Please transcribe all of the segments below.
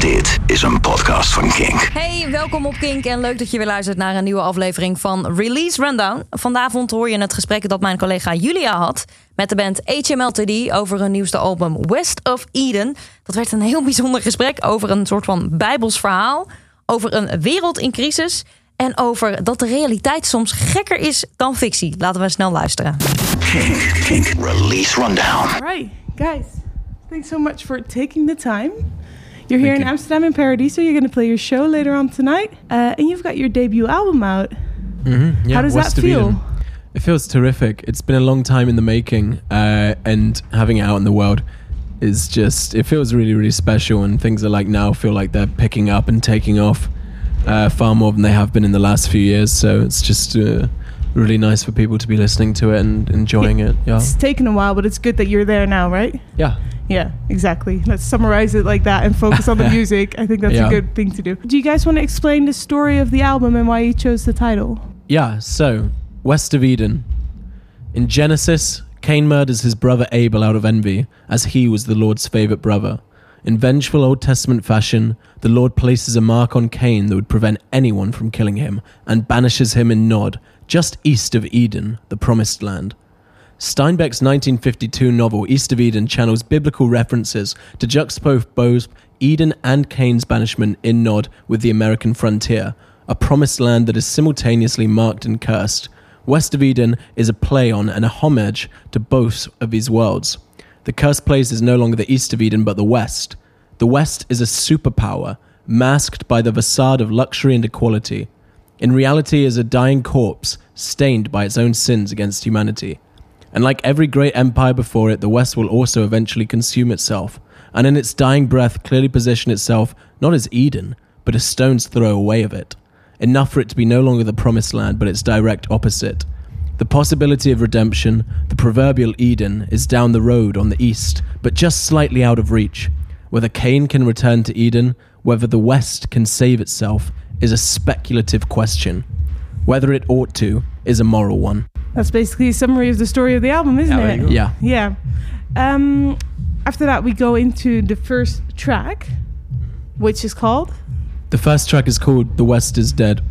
Dit is een podcast van Kink. Hey, welkom op Kink en leuk dat je weer luistert naar een nieuwe aflevering van Release Rundown. Vanavond hoor je het gesprek dat mijn collega Julia had met de band HMLTD over hun nieuwste album West of Eden. Dat werd een heel bijzonder gesprek over een soort van bijbels verhaal, over een wereld in crisis en over dat de realiteit soms gekker is dan fictie. Laten we snel luisteren. Kink, Kink, Release Rundown. All right, guys. Thanks so much for taking the time. You're here Thank in you. Amsterdam in Paradiso. You're going to play your show later on tonight, uh, and you've got your debut album out. hmm Yeah, How does that feel? It feels terrific. It's been a long time in the making, uh, and having it out in the world is just. It feels really, really special. And things are like now feel like they're picking up and taking off uh, far more than they have been in the last few years. So it's just uh, really nice for people to be listening to it and enjoying it. Yeah, It's taken a while, but it's good that you're there now, right? yeah. Yeah, exactly. Let's summarize it like that and focus on the music. I think that's a good thing to do. Do you guys want to explain the story of the album and why you chose the title? Yeah, so, West of Eden. In Genesis, Cain murders his brother Abel out of envy, as he was the Lord's favorite brother. In vengeful Old Testament fashion, the Lord places a mark on Cain that would prevent anyone from killing him, and banishes him in Nod, just east of Eden, the promised land. Steinbeck's 1952 novel East of Eden channels biblical references to juxtapose both Eden and Cain's banishment in Nod with the American frontier, a promised land that is simultaneously marked and cursed. West of Eden is a play on and a homage to both of these worlds. The cursed place is no longer the East of Eden but the West. The West is a superpower, masked by the facade of luxury and equality. In reality, is a dying corpse stained by its own sins against humanity. And like every great empire before it, the West will also eventually consume itself, and in its dying breath clearly position itself not as Eden, but a stone's throw away of it. Enough for it to be no longer the promised land, but its direct opposite. The possibility of redemption, the proverbial Eden, is down the road on the east, but just slightly out of reach. Whether Cain can return to Eden, whether the West can save itself, is a speculative question. Whether it ought to is a moral one. That's basically a summary of the story of the album, isn't Yeah, it? Yeah. Yeah. Um, after that, we go into the first track, which is called. The first track is called The West is Dead.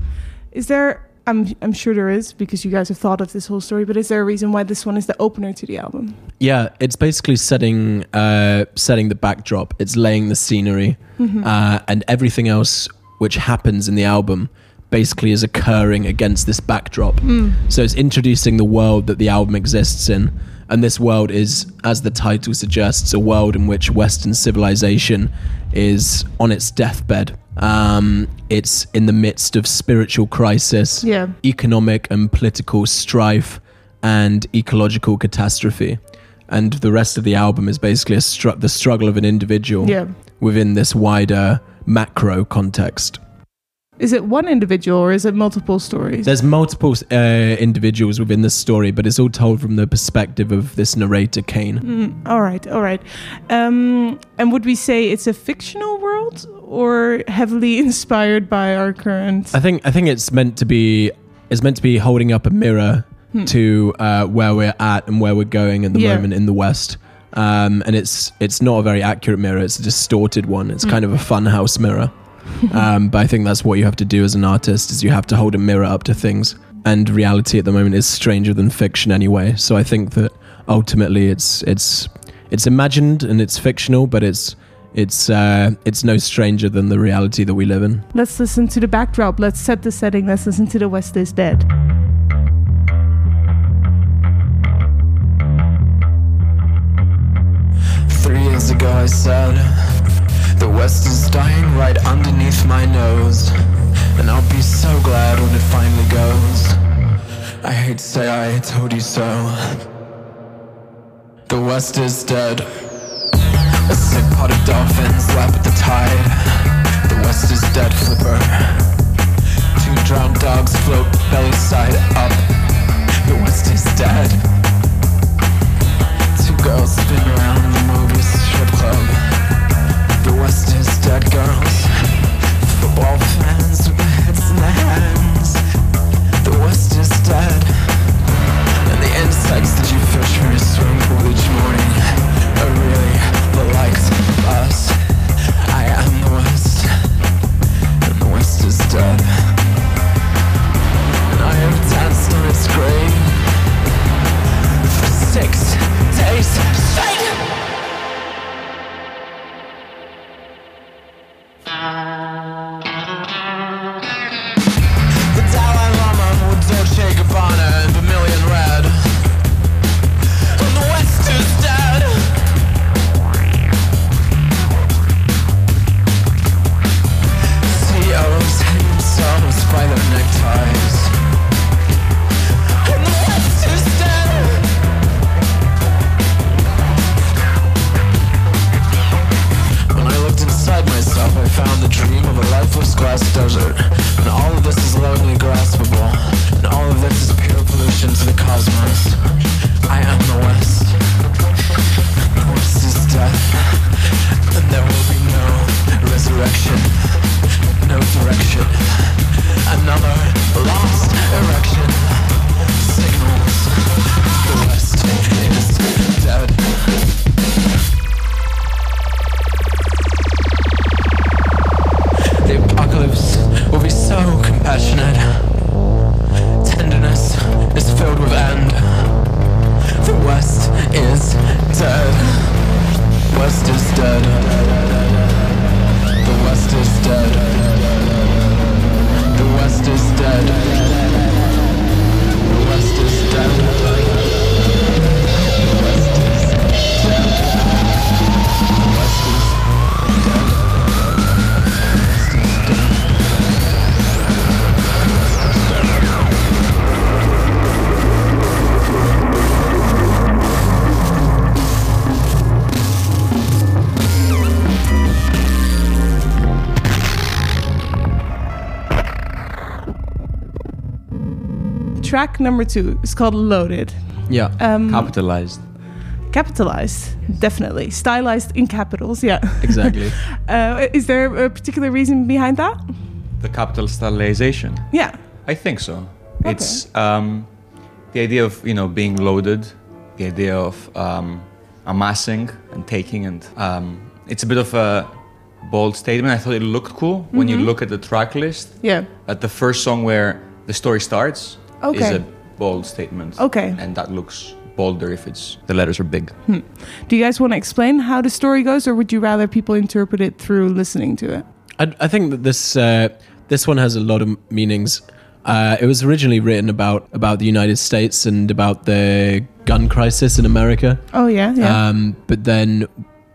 Is there? I'm I'm sure there is because you guys have thought of this whole story. But is there a reason why this one is the opener to the album? Yeah, it's basically setting uh, setting the backdrop. It's laying the scenery, uh, and everything else which happens in the album basically is occurring against this backdrop. So it's introducing the world that the album exists in, and this world is, as the title suggests, a world in which Western civilization is on its deathbed. Um, it's in the midst of spiritual crisis, Yeah. economic and political strife, and ecological catastrophe. And the rest of the album is basically a stru- the struggle of an individual Yeah. within this wider macro context. Is it one individual or is it multiple stories? There's multiple uh, individuals within the story, but it's all told from the perspective of this narrator, Cain. Mm, all right, all right. Um, and would we say it's a fictional world or heavily inspired by our current? I think I think it's meant to be it's meant to be holding up a mirror to uh, where we're at and where we're going at the Yeah. moment in the West. Um, and it's it's not a very accurate mirror. It's a distorted one. It's kind of a funhouse mirror. um, but I think that's what you have to do as an artist is you have to hold a mirror up to things. And reality at the moment is stranger than fiction anyway. So I think that ultimately it's it's it's imagined and it's fictional, but it's it's uh, it's no stranger than the reality that we live in. Let's listen to the backdrop. Let's set the setting. Let's listen to The West is Dead. Years ago I said. The West is dying right underneath my nose. And I'll be so glad when it finally goes. I hate to say I told you so. The West is dead. A sick pot of dolphins lap at the tide. The West is dead, flipper. Two drowned dogs float belly side up. The West is dead Girls spin around the movies, strip club. The West is dead girls. Football fans with their heads in their hands. The West is dead. And the insects that you fish from your swimming pool each morning Are really the likes of us. I am the West And the West is dead. And I have danced on its grave six days straight. Lifeless glass desert. And all of this is lonely graspable. And all of this is pure pollution to the cosmos. I am the West. Track number two is called Loaded. Yeah. Um, Capitalized. capitalized, definitely. Stylized in capitals, yeah. exactly. Uh, is there a particular reason behind that? The capital stylization. Yeah. I think so. It's um, the idea of you know being loaded, the idea of um, amassing and taking, and um, it's a bit of a bold statement. I thought it looked cool when you look at the track list. Yeah. At the first song where the story starts is Okay. a bold statement. Okay. and that looks bolder if it's the letters are big. Do you guys want to explain how the story goes, or would you rather people interpret it through listening to it? I, I think that this uh, this one has a lot of meanings. Uh, it was originally written about about the United States and about the gun crisis in America, Oh yeah, yeah. um, but then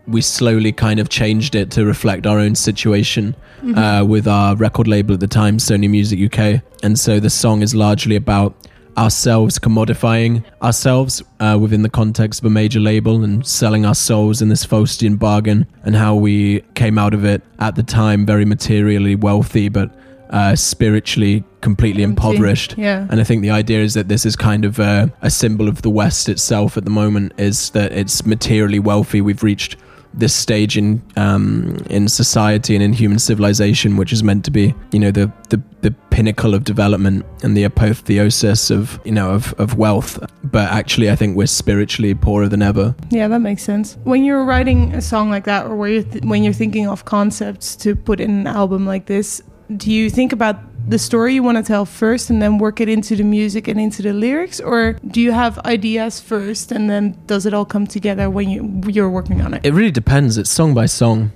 we slowly kind of changed it to reflect our own situation uh, with our record label at the time, Sony Music UK, and so the song is largely about ourselves commodifying ourselves uh, within the context of a major label and selling our souls in this Faustian bargain and how we came out of it at the time very materially wealthy but uh, spiritually completely impoverished Yeah. and I think the idea is that this is kind of a, a symbol of the West itself at the moment is that it's materially wealthy. We've reached this stage in um, in society and in human civilization, which is meant to be, you know, the, the, the pinnacle of development and the apotheosis of, you know, of, of wealth. But actually, I think we're spiritually poorer than ever. Yeah, that makes sense. When you're writing a song like that, or where you're th- when you're thinking of concepts to put in an album like this, do you think about the story you want to tell first, and then work it into the music and into the lyrics, or do you have ideas first, and then does it all come together when you you're working on it? It really depends. It's song by song.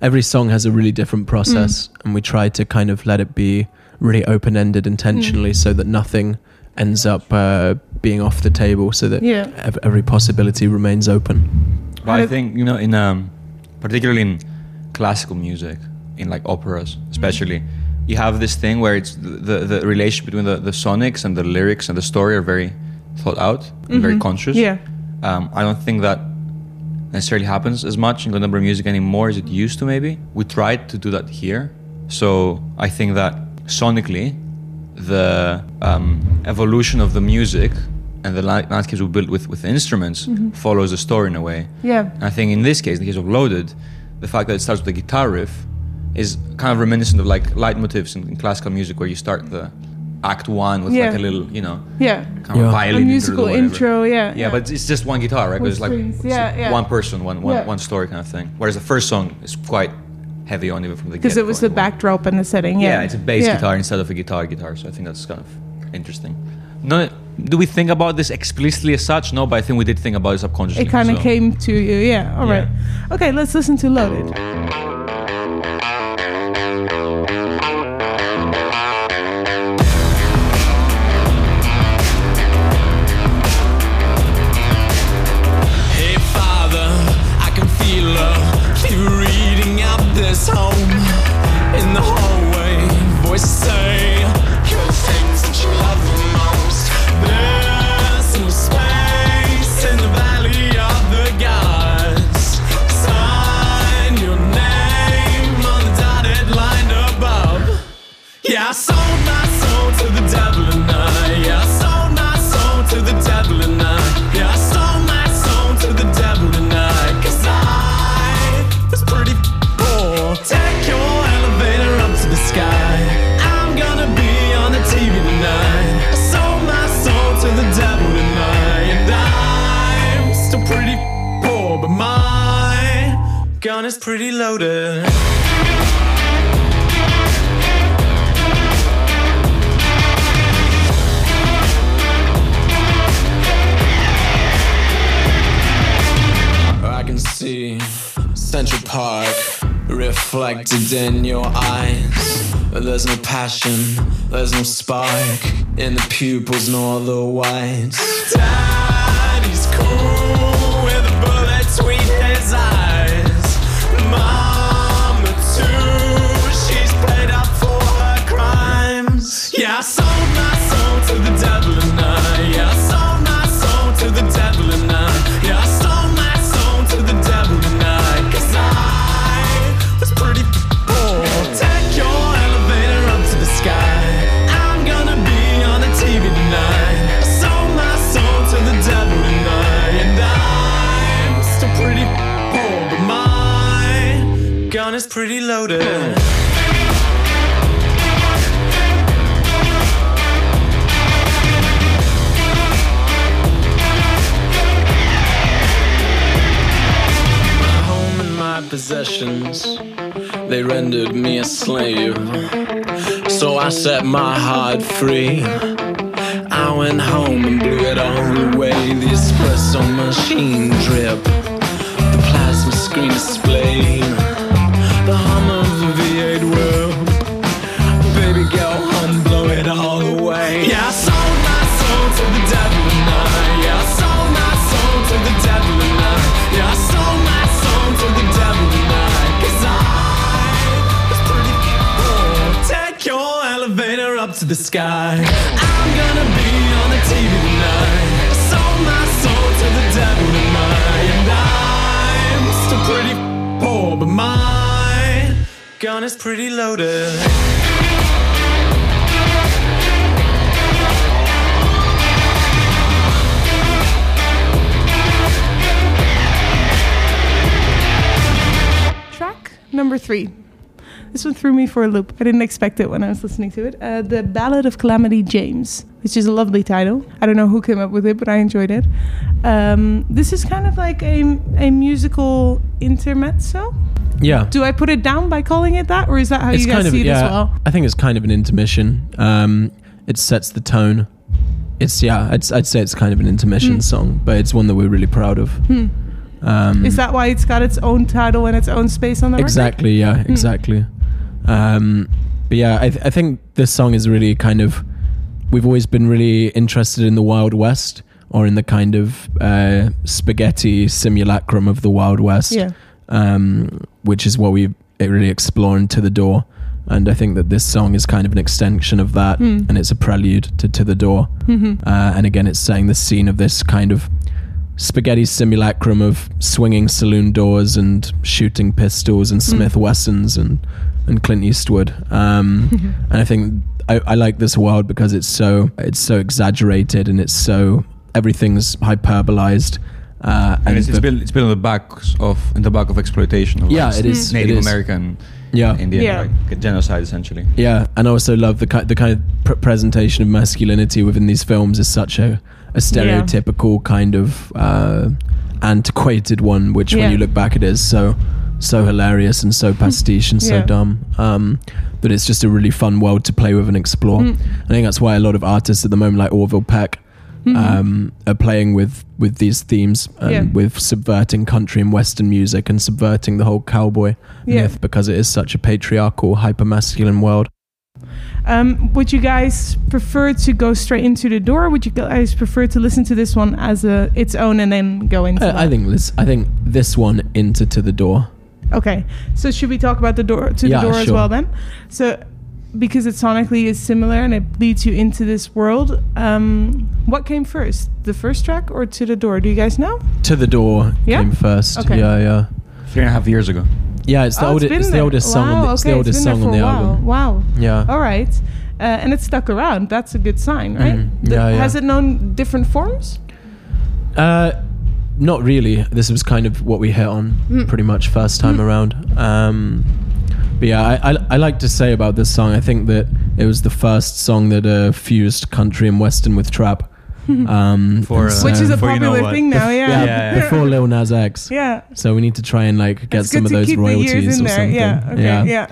Every song has a really different process, and we try to kind of let it be really open ended intentionally so that nothing ends up uh, being off the table, so that Yeah. ev- every possibility remains open. But I think you know, in um, particularly in classical music, in like operas, especially, you have this thing where it's the the, the relation between the, the sonics and the lyrics and the story are very thought out, and very conscious. Yeah. Um, I don't think that necessarily happens as much in contemporary music anymore as it used to. Maybe we tried to do that here, so I think that sonically, the um, evolution of the music and the landscapes we built with with instruments follows the story in a way. Yeah. And I think in this case, in the case of Loaded, the fact that it starts with a guitar riff is kind of reminiscent of like leitmotifs in, in classical music, where you start the act one with Yeah. like a little, you know, Yeah. kind Yeah. of A violin musical interlude or whatever. intro. Yeah. Yeah, but it's just one guitar, right? With Because like it's Yeah, like yeah. one person, one, one, Yeah. one story kind of thing. Whereas the first song is quite heavy on even from the because it was the backdrop and the setting. Yeah, Yeah. it's a bass Yeah. guitar instead of a guitar guitar. So I think that's kind of interesting. No, do we think about this explicitly as such? No, but I think we did think about it subconsciously. It kind of so- came to you. Yeah. All Yeah. right. Okay, let's listen to Loaded. Pretty loaded. I can see Central Park reflected in your eyes. But there's no passion, there's no spark in the pupils nor the whites. Daddy's cool with a bullet between his eyes. Pretty loaded. Possessions, they rendered me a slave. So I set my heart free. I went home and blew it all away. The espresso machine drip, the plasma screen display, sky. I'm gonna be on the TV tonight. Sold my soul to the devil. And I'm still pretty poor, but my gun is pretty loaded. Track number three. This one threw me for a loop. I didn't expect it when I was listening to it. Uh, the Ballad of Calamity James, which is a lovely title. I don't know who came up with it, but I enjoyed it. Um, this is kind of like a, a musical intermezzo. Yeah. Do I put it down by calling it that, or is that how you guys see it as well? I think it's kind of an intermission. Um, it sets the tone. It's yeah, I'd, I'd say it's kind of an intermission Hmm. song, but it's one that we're really proud of. Um, Is that why it's got its own title and its own space on the record? exactly? Yeah, exactly. Um, but yeah, I, th- I think this song is really kind of. We've always been really interested in the Wild West, or in the kind of uh, spaghetti simulacrum of the Wild West. Yeah. um, which is what we really explore into the door. And I think that this song is kind of an extension of that, Hmm. and it's a prelude to To the Door. Mm-hmm. Uh, and again, it's setting the scene of this kind of spaghetti simulacrum of swinging saloon doors and shooting pistols and Smith Wessons and and Clint Eastwood. Um, and I think I, I like this world because it's so it's so exaggerated and it's so everything's hyperbolized. Uh, And it's, it's but- built it's built on the back of in the back of exploitation of Yeah, like, it is- Native it is. American yeah, Indian Yeah. like genocide essentially. Yeah, and I also love the ki- the kind of pr- presentation of masculinity within these films is such a, a stereotypical kind of uh, antiquated one, which Yeah. when you look back it is so so hilarious and so pastiche and so Yeah. dumb. Um, but it's just a really fun world to play with and explore. Mm. I think that's why a lot of artists at the moment, like Orville Peck, Mhm. um, are playing with with these themes and Yeah. with subverting country and western music and subverting the whole cowboy Yeah. myth because it is such a patriarchal, hyper masculine world. Um, would you guys prefer to go straight into the door? Or would you guys prefer to listen to this one as a its own and then go into? I, I think this. I think this one into to the door. Okay, so should we talk about the door to Yeah, the door as well then? So, because it sonically is similar and it leads you into this world, um, what came first, the first track or to the door? Do you guys know? To the door Yeah? came first. Okay. Yeah, yeah, Three and a half years ago. yeah. It's the Oh, oldest. been It's, the oldest song. on Wow, the, it's the okay, oldest been there song for on the a while. album. Wow. Yeah. All right, uh, and it stuck around. That's a good sign, right? Mhm. The- Yeah, yeah. Has it known different forms? Uh, not really. This was kind of what we hit on Mm. pretty much first time around. Um, but yeah, I, I, I like to say about this song. I think that it was the first song that uh, fused country and western with trap. Um, For, uh, so- Which is a Before you know popular thing now. Yeah. yeah, Yeah, yeah. before Lil Nas X. Yeah. So we need to try and like get It's some of those keep the years royalties or something. Yeah. Okay. yeah. Yeah.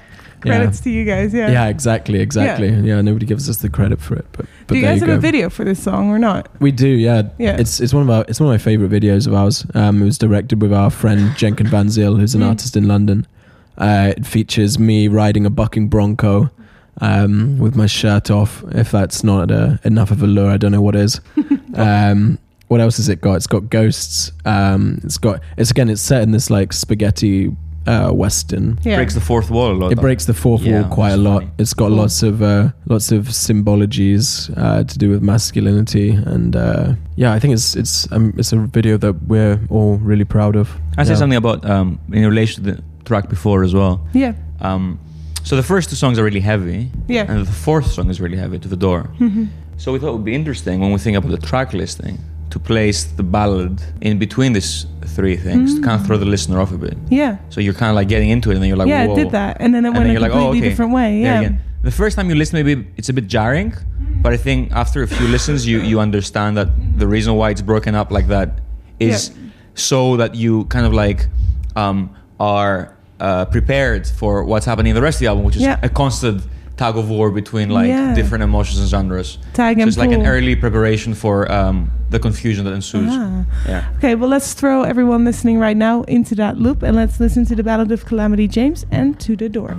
Credits to you guys. Yeah. Yeah, exactly, exactly. Yeah. nobody gives us the credit for it, but but Do you guys you have go. a video for this song or not? We do, yeah. Yeah. It's it's one of our it's one of my favorite videos of ours. Um, it was directed with our friend Jenkin Van Zyl, who's an Mm. artist in London. Uh, it features me riding a bucking bronco, um, with my shirt off. If that's not uh, enough of a lure, I don't know what is. um, what else has it got? It's got ghosts. Um, it's got it's again. It's set in this like spaghetti uh, western. Yeah. Breaks the fourth wall a lot. It breaks the fourth Yeah, wall quite a which lot. funny. It's got Cool. lots of uh, lots of symbologies uh, to do with masculinity, and uh, yeah, I think it's it's um, it's a video that we're all really proud of. I say Yeah. something about um, in relation to the track before as well. Yeah. Um, so the first two songs are really heavy, Yeah. and the fourth song is really heavy to the door. Mhm. So we thought it would be interesting when we think about the track listing to place the ballad in between these three things to kind of throw the listener off a bit. Yeah. So you're kind of like getting into it, and then you're like, yeah, Whoa. it did that, and then it And went then a you're like, completely oh, okay. different way. Yeah. The first time you listen, maybe it's a bit jarring, but I think after a few listens, you you understand that the reason why it's broken up like that is Yeah. so that you kind of like um, are uh, prepared for what's happening in the rest of the album, which is Yeah. a constant tug of war between like Yeah. different emotions and genres. Tag so and it's like an early preparation for um, the confusion that ensues. Ah. Yeah. Okay, well, let's throw everyone listening right now into that loop and let's listen to the Ballad of Calamity James and To the Door.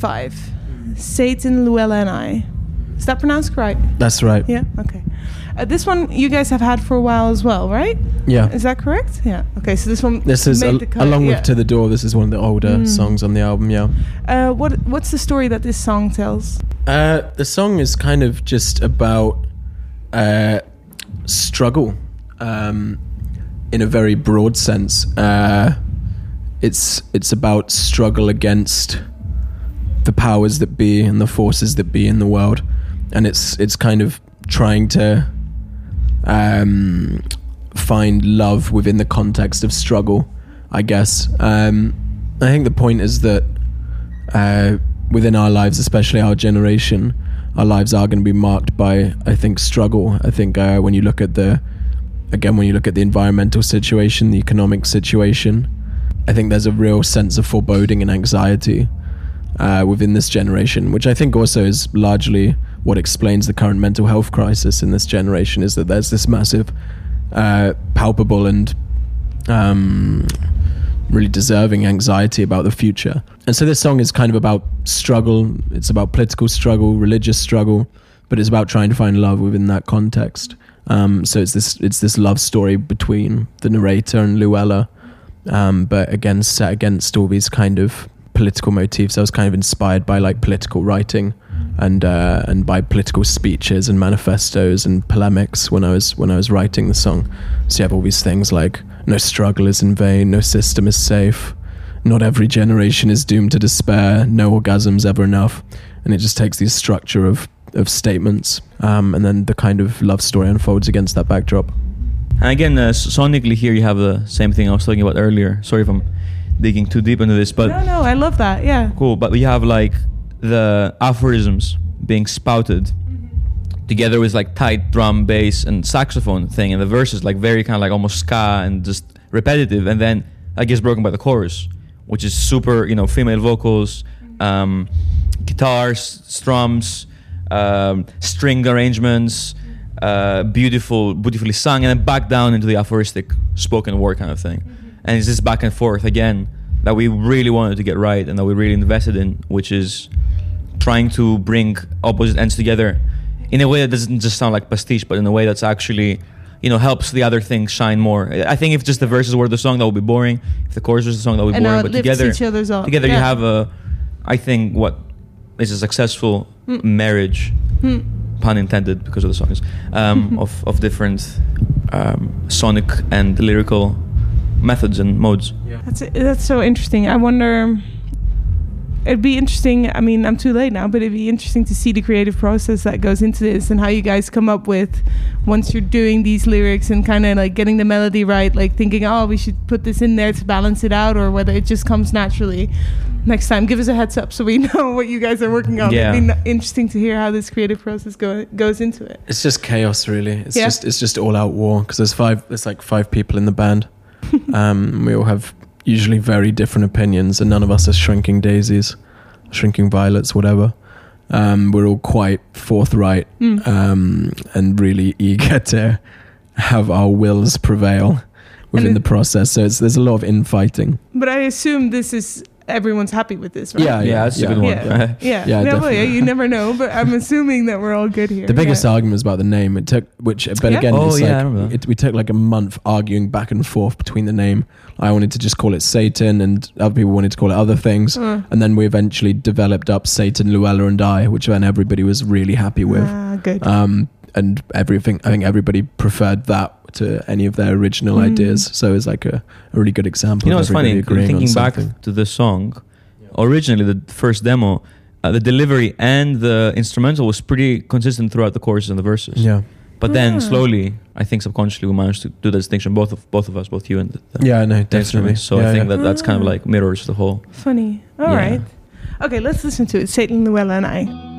Five Satan, Luella, and I. Is that pronounced right? That's right. Yeah, okay. Uh, this one you guys have had for a while as well, right? Yeah. Is that correct? Yeah. Okay, so this one. This is made al- along yeah. with To the Door. This is one of the older songs on the album. Yeah. Uh, what What's the story that this song tells? Uh, the song is kind of just about uh, struggle um, in a very broad sense. Uh, it's it's about struggle against the powers that be and the forces that be in the world, and it's it's kind of trying to um, find love within the context of struggle. I guess. Um, I think the point is that uh, within our lives, especially our generation, our lives are going to be marked by, I think, struggle. I think uh, when you look at the, again, when you look at the environmental situation, the economic situation, I think there's a real sense of foreboding and anxiety uh, within this generation, which I think also is largely what explains the current mental health crisis in this generation. Is that there's this massive, uh, palpable and um, really deserving anxiety about the future. And so this song is kind of about struggle. It's about political struggle, religious struggle, but it's about trying to find love within that context. Um, so it's this it's this love story between the narrator and Luella, um, but again set against all these kind of political motifs. I was kind of inspired by like political writing and uh, and by political speeches and manifestos and polemics when I was when I was writing the song. So you have all these things like no struggle is in vain, no system is safe, not every generation is doomed to despair, no orgasms ever enough, and it just takes this structure of of statements, um, and then the kind of love story unfolds against that backdrop. And again, uh, sonically here you have the same thing I was talking about earlier. Sorry if I'm digging too deep into this, but no, no, I love that. Yeah. cool. But we have like the aphorisms being spouted together with like tight drum, bass, and saxophone thing, and the verses like very kind of like almost ska and just repetitive, and then that gets broken by the chorus, which is super, you know, female vocals, um, guitars, strums, um, string arrangements, uh, beautiful, beautifully sung, and then back down into the aphoristic spoken word kind of thing. And it's this back and forth again that we really wanted to get right and that we really invested in, which is trying to bring opposite ends together in a way that doesn't just sound like pastiche, but in a way that's actually, you know, helps the other things shine more. I think if just the verses were the song, that would be boring. If the chorus was the song, that would be And boring. But together, each other's up. together you have a, I think, what is a successful marriage, pun intended, because of the songs, um, of of different um, sonic and lyrical methods and modes. That's that's so interesting. I wonder. It'd be interesting. I mean, I'm too late now, but it'd be interesting to see the creative process that goes into this and how you guys come up with once you're doing these lyrics and kind of like getting the melody right, like thinking, oh, we should put this in there to balance it out, or whether it just comes naturally. Next time, give us a heads up so we know what you guys are working on. Yeah. It'd be n- interesting to hear how this creative process go- goes into it. It's just chaos, really. It's Yeah. just it's just all out war because there's five. There's like five people in the band. Um, we all have usually very different opinions, and none of us are shrinking daisies, shrinking violets, whatever. Um, we're all quite forthright Mm. um, and really eager to have our wills prevail within And the process. So it's, there's a lot of infighting. But I assume this is everyone's happy with this, right? Yeah, Yeah, that's a good one. Yeah, yeah. Yeah, no, well, yeah, definitely. you never know, but I'm assuming that we're all good here. The biggest yeah. argument was about the name. It took, which, but Yeah? again, Oh, it's yeah, like, it, we took like a month arguing back and forth between the name. I wanted to just call it Satan, and other people wanted to call it other things. Uh. And then we eventually developed up Satan, Luella, and I, which then everybody was really happy with. Ah, good. Um, and everything, I think everybody preferred that to any of their original Mm. ideas. So it's like a, a really good example. You know, of it's funny everybody agreeing on thinking back to the song. Originally, the first demo, uh, the delivery and the instrumental was pretty consistent throughout the choruses and the verses. Yeah, But then Ah. slowly, I think subconsciously, we managed to do the distinction. Both of both of us, both you and the, the yeah, no, the definitely. instruments. So Yeah, I think yeah. that that's kind of Ah. like mirrors the whole. Funny. All Yeah. right. Okay, let's listen to it. Satan, Luella, and I.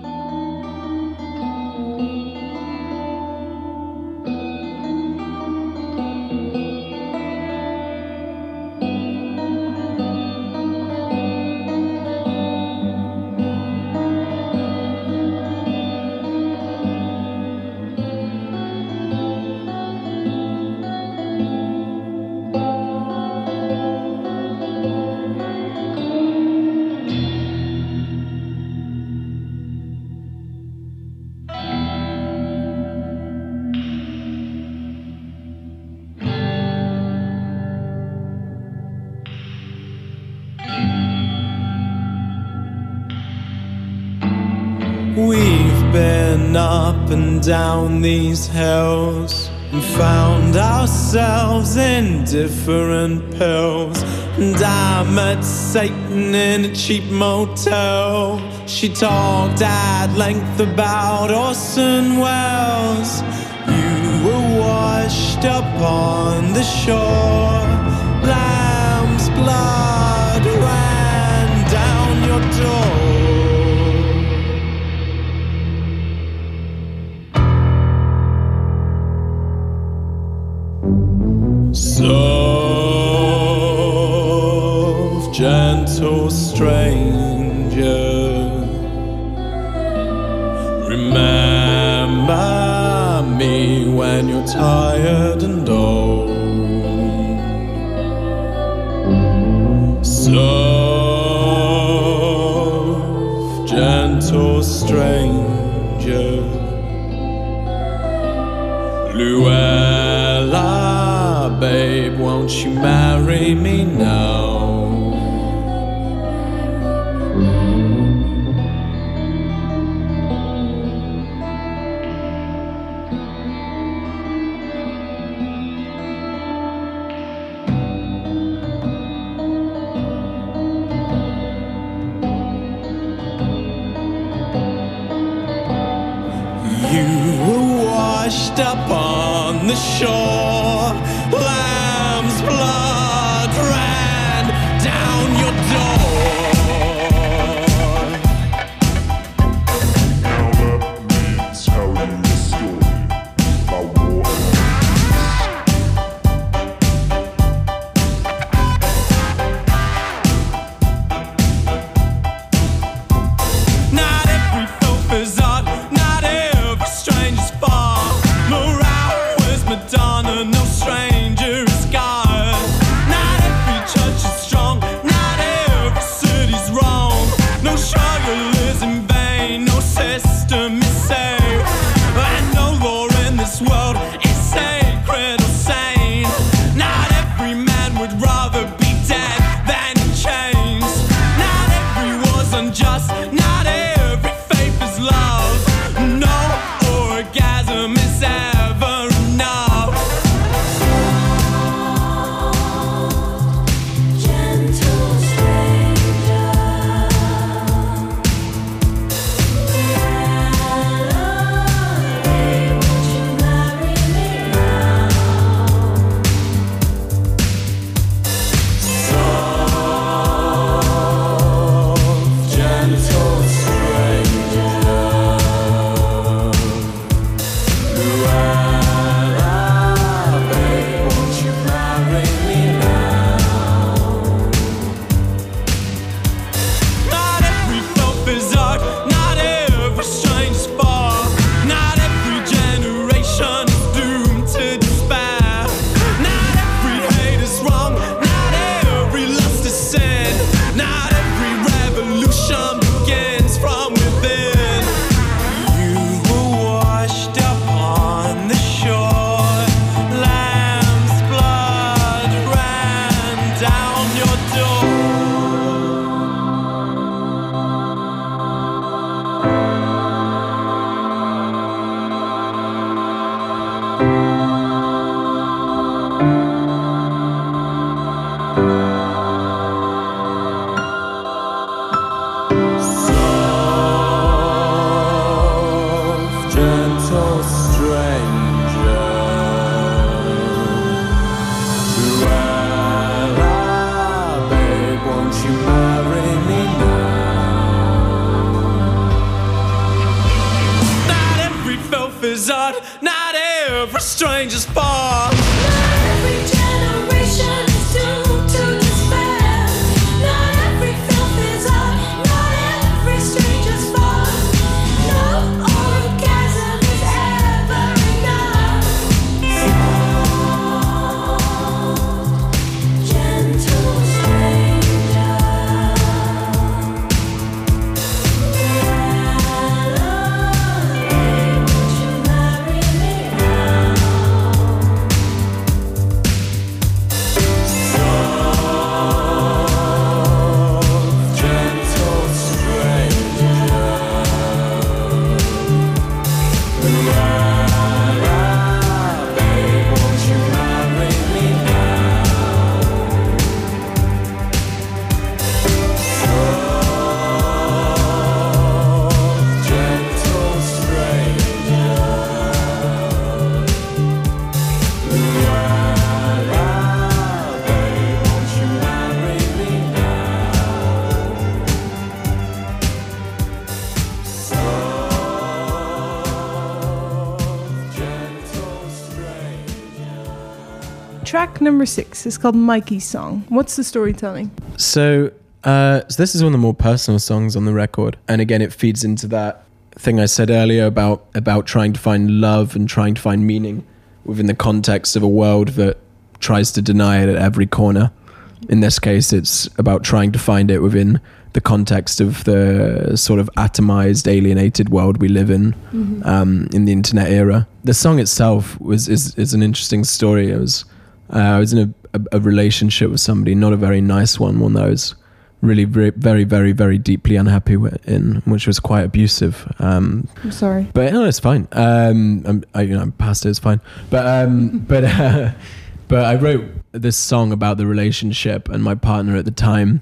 these hills and found ourselves in different pills. And I met Satan in a cheap motel. She talked at length about Orson Welles. You were washed up on the shore, lamb's blood. tired and old. Soft, gentle stranger, Luella, babe, won't you marry me now? shore. Number six is called Mikey's Song. What's the storytelling? So, uh, so this is one of the more personal songs on the record, and again, it feeds into that thing I said earlier about about trying to find love and trying to find meaning within the context of a world that tries to deny it at every corner. In this case, it's about trying to find it within the context of the sort of atomized, alienated world we live in um, in the internet era. The song itself was is, is an interesting story. It was uh, I was in a, a, a relationship with somebody, not a very nice one, one that I was really very, very, very, very deeply unhappy with, in, which was quite abusive. Um, I'm sorry. but no, it's fine. Um, I'm, I, you know, I'm past it. It's fine. But um, but uh, but I wrote this song about the relationship, and my partner at the time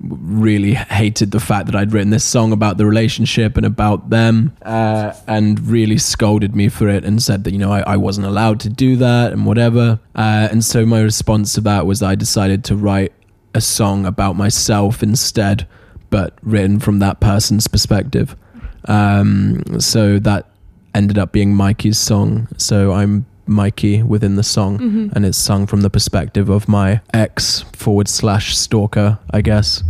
really hated the fact that I'd written this song about the relationship and about them, uh, and really scolded me for it and said that you know I, I wasn't allowed to do that and whatever. Uh, and so my response to that was I decided to write a song about myself instead, but written from that person's perspective. Um, so that ended up being Mikey's song. So I'm Mikey within the song, and it's sung from the perspective of my ex forward slash stalker, I guess.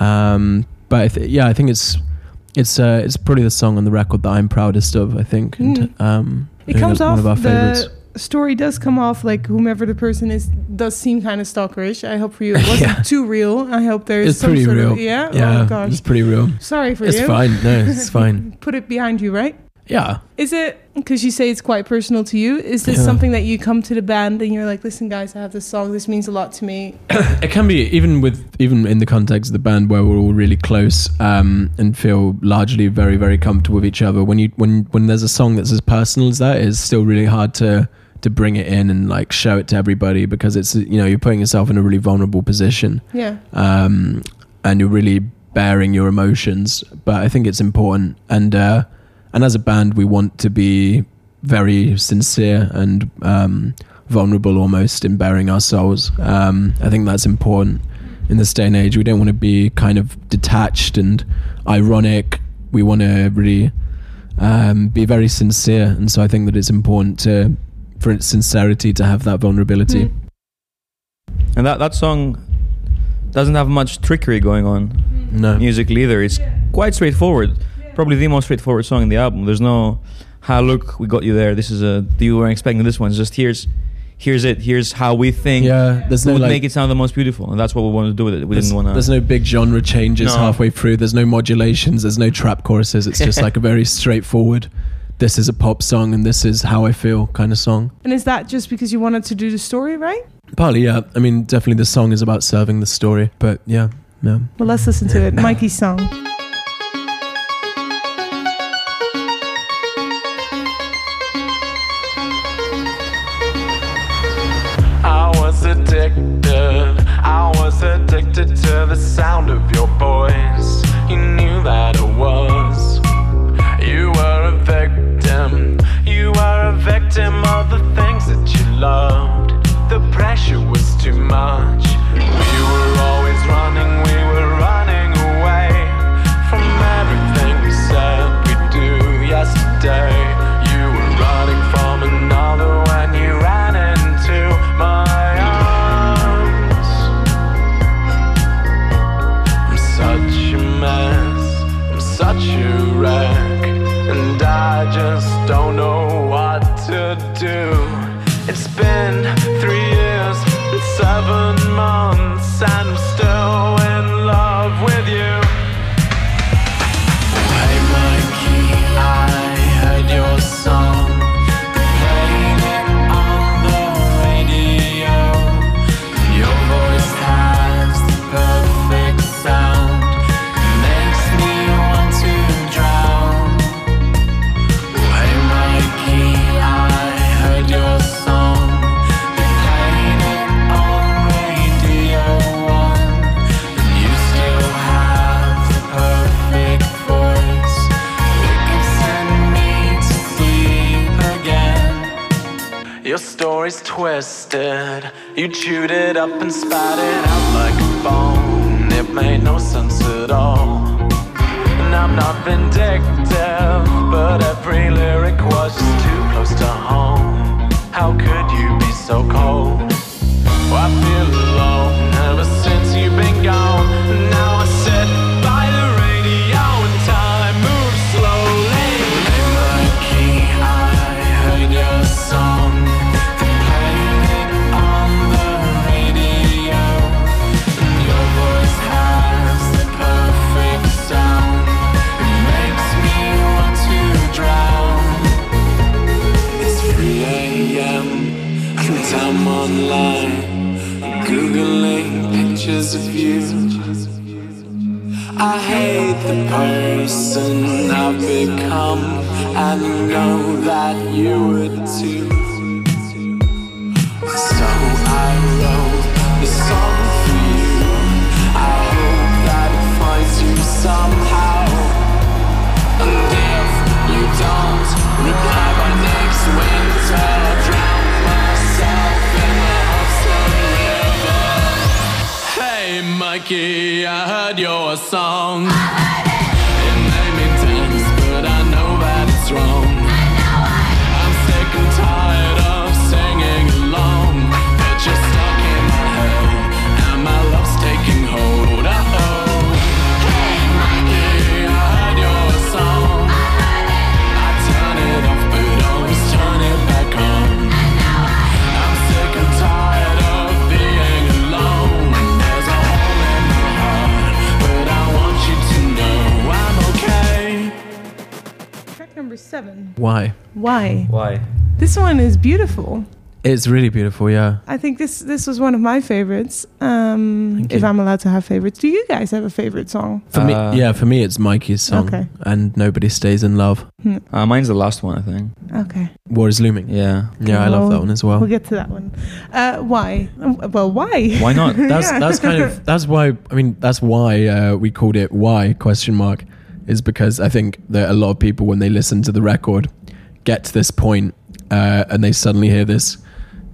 Um, but I th- yeah, I think it's it's uh, it's probably the song on the record that I'm proudest of. I think. And, um, It comes off one of our favorites. the story does come off like whomever the person is does seem kind of stalkerish. I hope for you it wasn't Yeah. too real. I hope there's It's some pretty sort real. Of, yeah. yeah, Oh gosh. it's pretty real. Sorry for It's you. fine. No, it's fine. Put it behind you, right? Yeah. Is it because you say it's quite personal to you? Is this Yeah. something that you come to the band and you're like, listen, guys, I have this song. This means a lot to me. it can be even with even in the context of the band where we're all really close um, and feel largely very very comfortable with each other. When you when when there's a song that's as personal as that, it's still really hard to to bring it in and like show it to everybody because it's you know you're putting yourself in a really vulnerable position Yeah. um, and you're really bearing your emotions. But I think it's important, and uh, and as a band, we want to be very sincere and um, vulnerable, almost in bearing our souls. Um, I think that's important in this day and age. We don't want to be kind of detached and ironic. We want to really um, be very sincere, and so I think that it's important to for its sincerity to have that vulnerability. And that, that song doesn't have much trickery going on No. musically either. It's quite straightforward. Probably the most straightforward song in the album. There's no, "Ha, look, we got you there. This is a you weren't expecting this one." It's just here's, here's it. Here's how we think Yeah, there's we no would like make it sound the most beautiful, and that's what we wanted to do with it. We didn't want to. there's no big genre changes No. halfway through. There's no modulations. There's no trap choruses. It's just like a very straightforward. This is a pop song, and this is how I feel kind of song. And is that just because you wanted to do the story right? Partly, yeah. I mean, definitely the song is about serving the story, but yeah, yeah. Well, let's listen to it. Mikey's song. That I was. You were a victim. You were a victim of the things that you loved. The pressure was too much. Story's twisted. You chewed it up and spat it out like a bone. It made no sense at all. And I'm not vindictive, but every lyric was just too close to home. How could you be so cold? time beautiful. It's really beautiful, yeah. I think this this was one of my favorites. Um, if. I'm allowed to have favorites, do you guys have a favorite song? For Uh, me, yeah, for me, it's Mikey's song, Okay. and nobody stays in love. Uh, mine's the last one, I think. Okay, War is looming. Yeah. Yeah, I love that one as well. we'll get to that one. Uh, why? Well, why? Why not? That's Yeah. that's kind of that's why I mean that's why uh, we called it why question mark is because I think that a lot of people when they listen to the record get to this point uh, and they suddenly hear this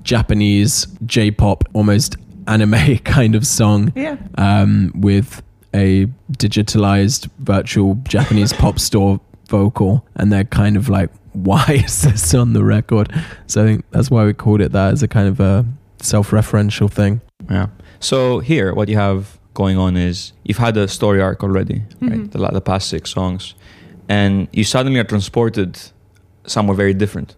Japanese J-pop almost anime kind of song Yeah. um, with a digitalized virtual Japanese pop store vocal, and they're kind of like, "Why is this on the record?" So I think that's why we called it that as a kind of a self-referential thing. Yeah. So here, what you have going on is you've had a story arc already, right? The, the past six songs, and you suddenly are transported somewhere very different.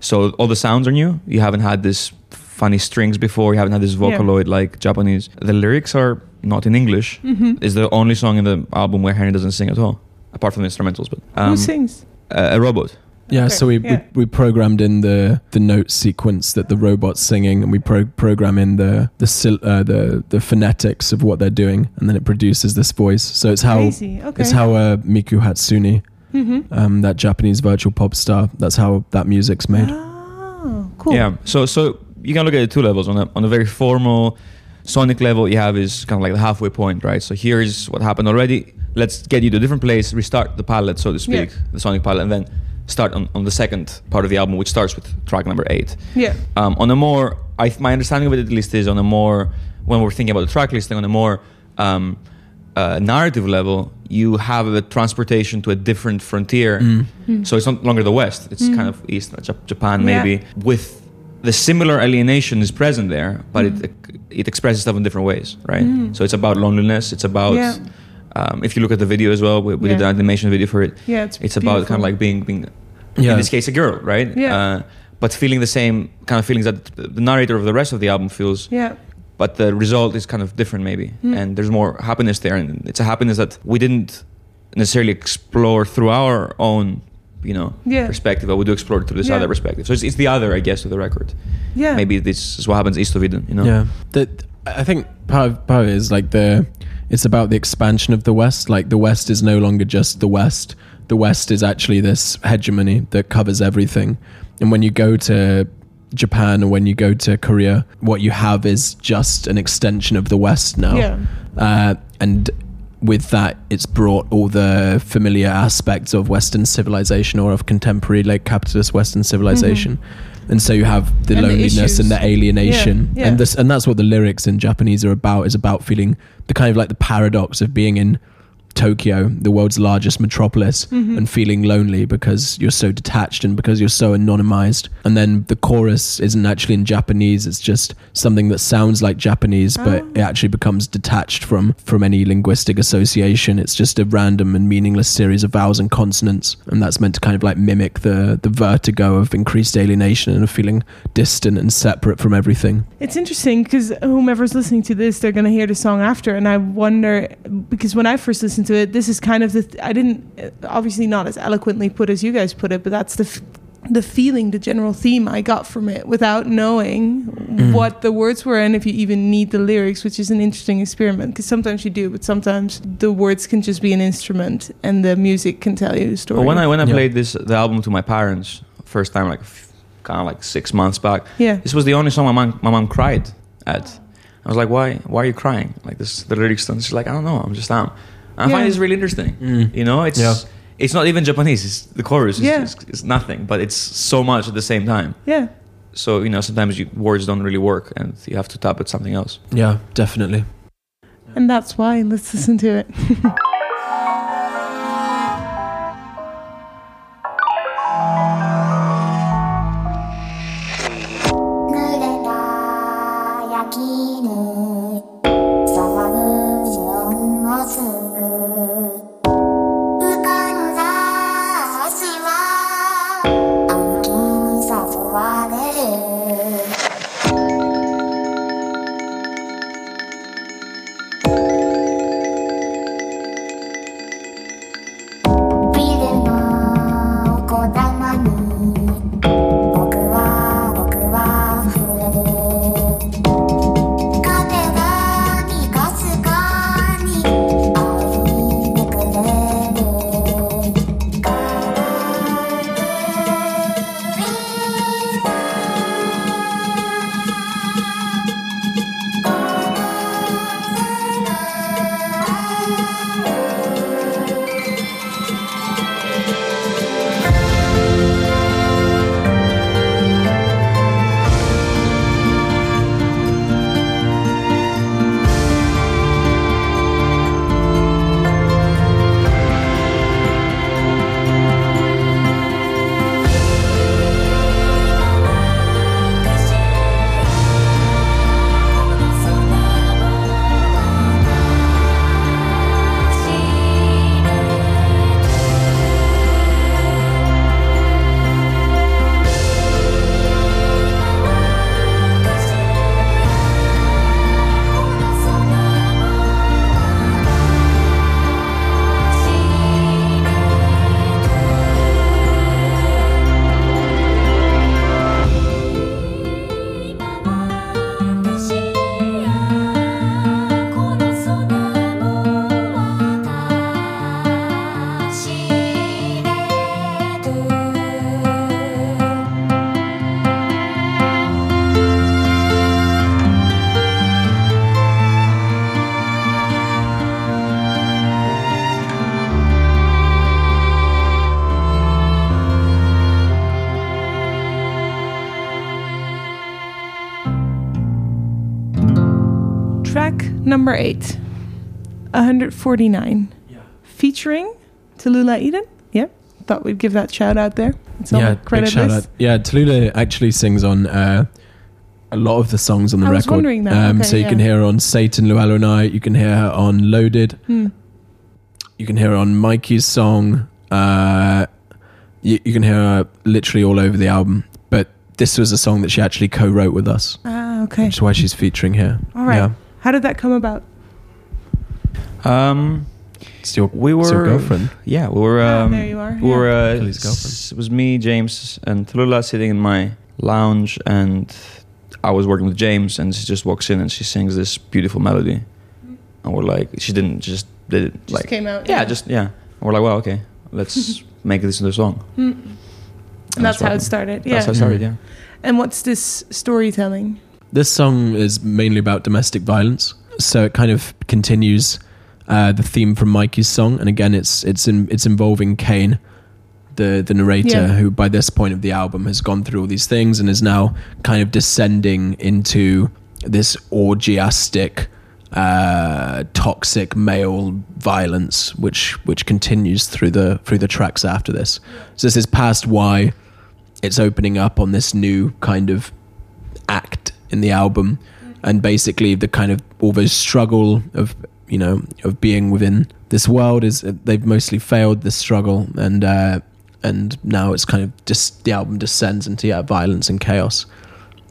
So all the sounds are new. You haven't had this funny strings before. You haven't had this Yeah. vocaloid like Japanese. The lyrics are not in English. It's the only song in the album where Henry doesn't sing at all, apart from the instrumentals. But um, Who sings? a, a robot. Yeah, Okay, so we, yeah. we we programmed in the the note sequence that the robot's singing, and we pro- program in the the sil- uh, the the phonetics of what they're doing, and then it produces this voice. So it's how Crazy. Okay. it's how uh, Miku Hatsune, Mhm. um, that Japanese virtual pop star, that's how that music's made. Oh, cool. Yeah. So so you can look at it two levels. On a on a very formal sonic level, you have is kind of like the halfway point, right? So here is what happened already. Let's get you to a different place, restart the palette, so to speak, Yeah. the sonic palette, and then start on, on the second part of the album, which starts with track number eight. Yeah. Um, on a more, I, my understanding of it at least is on a more, when we're thinking about the track listing, on a more um, uh, narrative level, you have a transportation to a different frontier. So it's not longer the West; it's kind of East, uh, Jap- Japan, Yeah. maybe. With the similar alienation is present there, but it it expresses stuff in different ways, right? So it's about loneliness. It's about Yeah. um, if you look at the video as well, we, we did an animation video for it. Yeah, it's It's about kind of like being being Yeah. in this case a girl, right? Yeah. Uh, but feeling the same kind of feelings that the narrator of the rest of the album feels, Yeah. But the result is kind of different maybe, hmm. and there's more happiness there, and it's a happiness that we didn't necessarily explore through our own, you know, Yeah. perspective, but we do explore it through this Yeah. other perspective. So it's, it's the other, I guess, of the record. Yeah. Maybe this is what happens east of Eden, you know? Yeah, that I think part of, part of it is like the it's about the expansion of the West. Like the West is no longer just the West. The West is actually this hegemony that covers everything. And when you go to Japan or when you go to Korea, what you have is just an extension of the West now. Yeah. Uh, and with that, it's brought all the familiar aspects of Western civilization or of contemporary, like capitalist Western civilization. And so you have the Mm-hmm. And loneliness issues. and the alienation, Yeah, yeah. and this, and that's what the lyrics in Japanese are about. Is about feeling the kind of like the paradox of being in Tokyo, the world's largest metropolis, Mm-hmm. and feeling lonely because you're so detached and because you're so anonymized. And then the chorus isn't actually in Japanese; it's just something that sounds like Japanese, but Oh. it actually becomes detached from from any linguistic association. It's just a random and meaningless series of vowels and consonants, and that's meant to kind of like mimic the the vertigo of increased alienation and of feeling distant and separate from everything. It's interesting because whomever's listening to this, they're going to hear the song after, and I wonder because when I first listened to it, this is kind of the th- I didn't uh, obviously not as eloquently put as you guys put it, but that's the f- the feeling, the general theme I got from it without knowing what the words were and if you even need the lyrics, which is an interesting experiment because sometimes you do, but sometimes the words can just be an instrument and the music can tell you the story. But when I when I Yeah. played this the album to my parents first time, like kind of like six months back, yeah, this was the only song my mom my mom cried at. I was like, why why are you crying? Like this the lyrics. And she's like, I don't know, I'm just am. And I Yeah. find this really interesting. Mm. You know, it's Yeah. it's not even Japanese. It's the chorus. Is, Yeah. is, is nothing, but it's so much at the same time. yeah. So you know, sometimes you, words don't really work, and you have to tap at something else. Yeah, definitely. And that's why. Let's listen to it. number eight, 149. Yeah. Featuring Tallulah Eden. Yeah, thought we'd give that shout out there. It's on yeah, the credit big shout list. out. Yeah, Tallulah actually sings on uh, a lot of the songs on the I was record. wondering that. Um, Okay, so you yeah. can hear her on Satan, Luella and I. You can hear her on Loaded. Hmm. You can hear her on Mikey's song. Uh, you, you can hear her literally all over the album. But this was a song that she actually co-wrote with us, Ah, okay. which is why she's featuring here. All right. Yeah. How did that come about? Um, It's your, we were it's your girlfriend. Yeah, we were. Ah, Um, there you are. We were. yeah. Uh, Kelly's girlfriend. it was me, James, and Tallulah sitting in my lounge, and I was working with James, and she just walks in and she sings this beautiful melody, and we're like, she didn't just did it Just like came out. yeah, just yeah. And we're like, well, okay, let's make this into a song. Mm. And that's how what- it started. That's how it started. Yeah. And what's this storytelling? This song is mainly about domestic violence, so it kind of continues uh, the theme from Mikey's song, and again, it's it's in, it's involving Cain, the the narrator, Yeah. who by this point of the album has gone through all these things and is now kind of descending into this orgiastic, uh, toxic male violence, which which continues through the through the tracks after this. So this is past why it's opening up on this new kind of act in the album and basically the kind of almost struggle of you know of being within this world is they've mostly failed this struggle and uh and now it's kind of just the album descends into yeah violence and chaos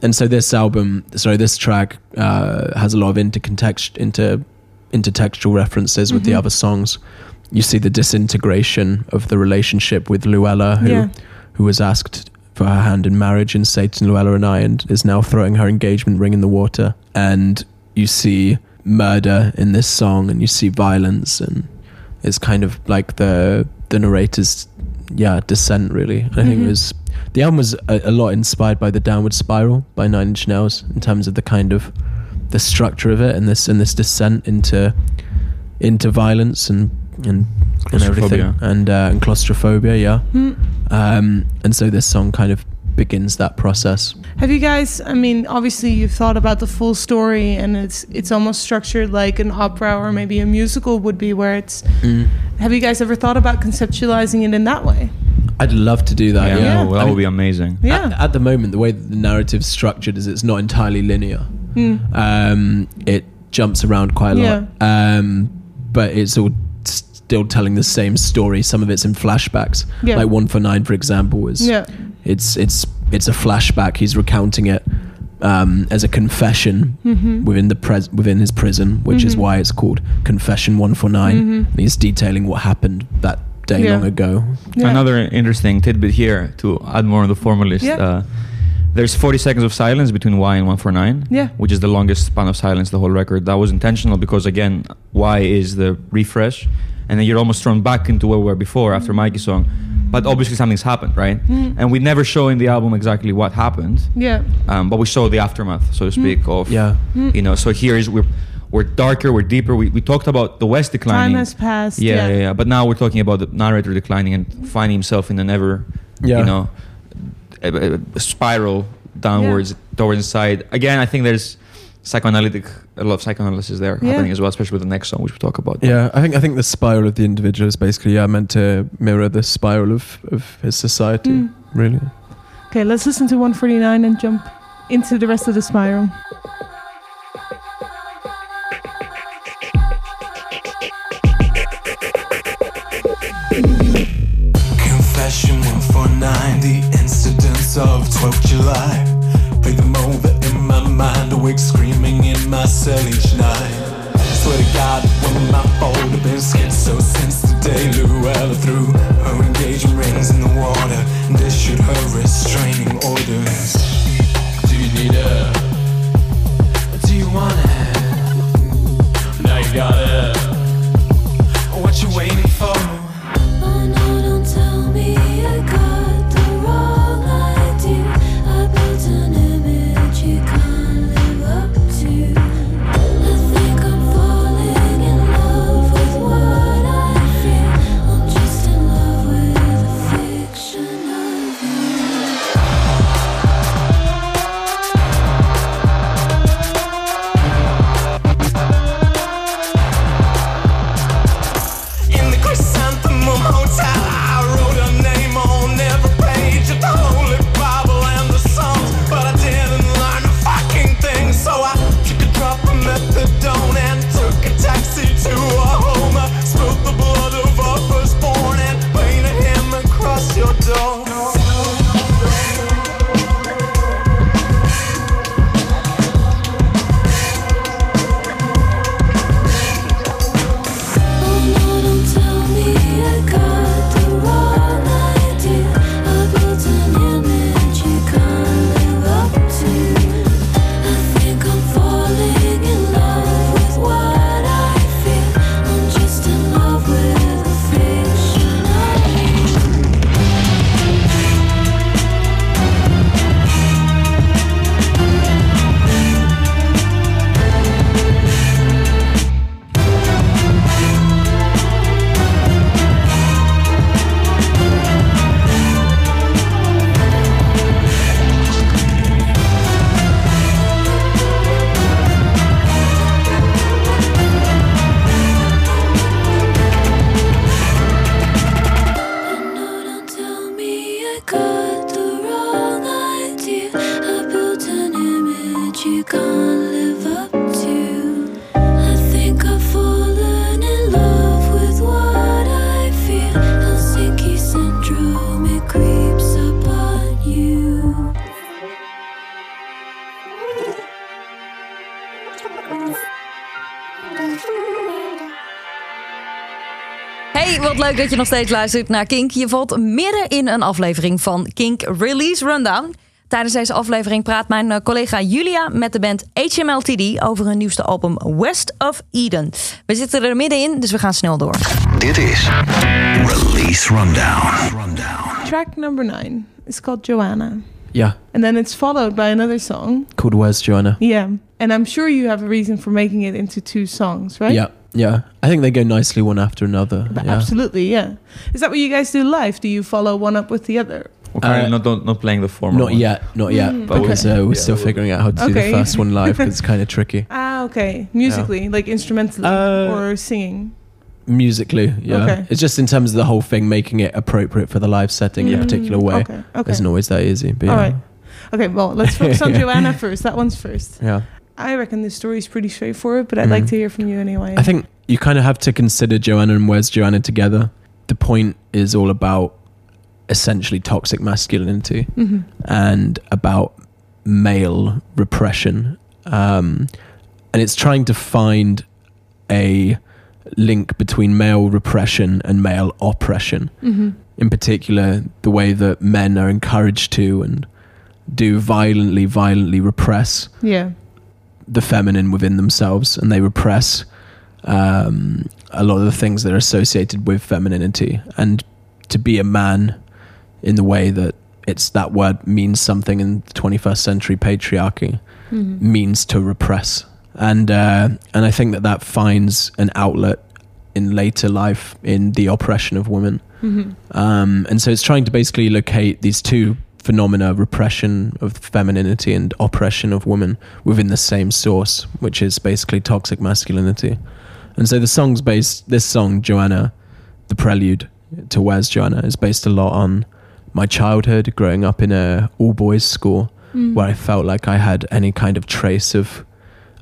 and so this album sorry this track uh has a lot of intercontext inter intertextual references with the Mhm. other songs you see the disintegration of the relationship with Luella who Yeah. who was asked for her hand in marriage and Satan Luella and I, and is now throwing her engagement ring in the water. And you see murder in this song, and you see violence, and it's kind of like the the narrator's yeah descent. Really, I think it mm-hmm. was the album was a, a lot inspired by the Downward Spiral by Nine Inch Nails in terms of the kind of the structure of it and this and this descent into into violence and and, and everything and uh, and claustrophobia yeah Hmm. um, and so this song kind of begins that process Have you guys? I mean, obviously, you've thought about the full story, and it's it's almost structured like an opera or maybe a musical would be, where it's. Mm. Have you guys ever thought about conceptualizing it in that way? I'd love to do that yeah, yeah, Yeah. well, that I would be amazing. Yeah. At, at the moment, the way that the narrative's structured is it's not entirely linear. Hmm. Um, it jumps around quite a lot, um, but it's all still telling the same story. Some of it's in flashbacks, Yeah. like One for Nine, for example, is Yeah. it's it's it's a flashback. He's recounting it um, as a confession Mm-hmm. within the pres- within his prison, which is why it's called Confession One for 9 And he's detailing what happened that day Mm-hmm. Yeah. long ago. Yeah. Another interesting tidbit here to add more on the formalist. Yeah. Uh, there's 40 seconds of silence between Why and 149, Yeah. which is the longest span of silence the whole record. That was intentional because, again, Why is the refresh, and then you're almost thrown back into where we were before after mm. Mikey's song. But obviously, something's happened, right? Mm. And we never show in the album exactly what happened, Yeah. um, but we show the aftermath, so to mm. speak, of Yeah. you know. So here is we're we're darker, we're deeper. We, we talked about the West declining. Time has passed. Yeah, Yeah. yeah, yeah. But now we're talking about the narrator declining and finding himself in an ever, Yeah. you know, a, a- a spiral downwards towards inside. Again, I think there's psychoanalytic, a lot of psychoanalysis there Yeah. happening as well, especially with the next song, which we talk about. Yeah, I think I think the spiral of the individual is basically yeah meant to mirror the spiral of, of his society. Mm. Really. Okay, let's listen to 149 and jump into the rest of the spiral. Confession 149, the incidents of 12th July. My mind, awake screaming in my cell each night. Swear to God, when my fault have been schizo since the day Luella threw her engagement rings in the water and issued her restraining orders. Do you need her? Do you want it? Now you got it. What you waiting for? Oh no, don't tell me leuk dat je nog steeds luistert naar Kink. Je valt midden in een aflevering van Kink Release Rundown. Tijdens deze aflevering praat mijn eh, collega Julia met de band HMLTD over hun nieuwste album West of Eden. We zitten er middenin, dus we gaan snel door. Dit is Release Rundown. Rundown. Track number nine is called Joanna. Yeah, And then it's followed by another song. called Where's Joanna? Yeah. And I'm sure you have a reason for making it into two songs, right? Yeah, yeah. I think they go nicely one after another. But yeah. Absolutely, yeah. Is that what you guys do live? Do you follow one up with the other? We're currently Uh, not, not not playing the former. Not one. yet, not yet. Mm, but okay. we're, uh, we're Yeah, still we'll- figuring out how to do the first one live because it's kind of tricky. Ah, okay. Musically, like instrumentally Uh, or singing. Musically, yeah. Okay. It's just in terms of the whole thing, making it appropriate for the live setting in a Mm, particular way. Okay. Okay. Isn't always that easy. But All yeah. right. Okay. Well, let's focus on Joanna first. That one's first. Yeah. I reckon the story is pretty straightforward, but I'd like Mhm. to hear from you anyway. I think you kind of have to consider Joanna and Where's Joanna together. The point is all about essentially toxic masculinity Mhm. and about male repression. Um, and it's trying to find a link between male repression and male oppression. Mhm. In particular, the way that men are encouraged to and do violently, violently repress Yeah. The feminine within themselves and they repress um, a lot of the things that are associated with femininity and to be a man in the way that it's that word means something in the 21st century patriarchy Mhm. means to repress and uh, and I think that that finds an outlet in later life in the oppression of women Mhm. um, and so it's trying to basically locate these two phenomena repression of femininity and oppression of women within the same source, which is basically toxic masculinity. And so the song's based, this song, Joanna, the prelude to Where's Joanna, is based a lot on my childhood growing up in a all boys school Mm. where I felt like I had any kind of trace of,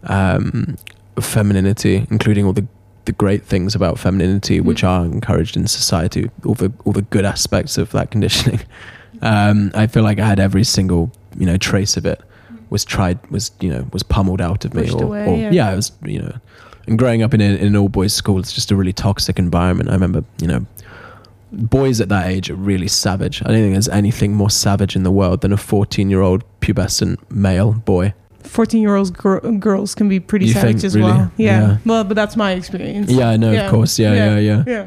um, of femininity, including all the the great things about femininity, which Mm. are encouraged in society, all the all the good aspects of that conditioning. Um, I feel like I had every single you know trace of it was tried was you know was pummeled out of me, or, away, or yeah. yeah, it was you know. And growing up in, a, in an all boys school, it's just a really toxic environment. I remember you know boys at that age are really savage. I don't think there's anything more savage in the world than a 14 year old pubescent male boy. 14 year olds gir- girls can be pretty You savage think, as really? well. Yeah. Yeah. Well, but that's my experience. Yeah, I know, of course. Yeah, yeah, yeah. Yeah.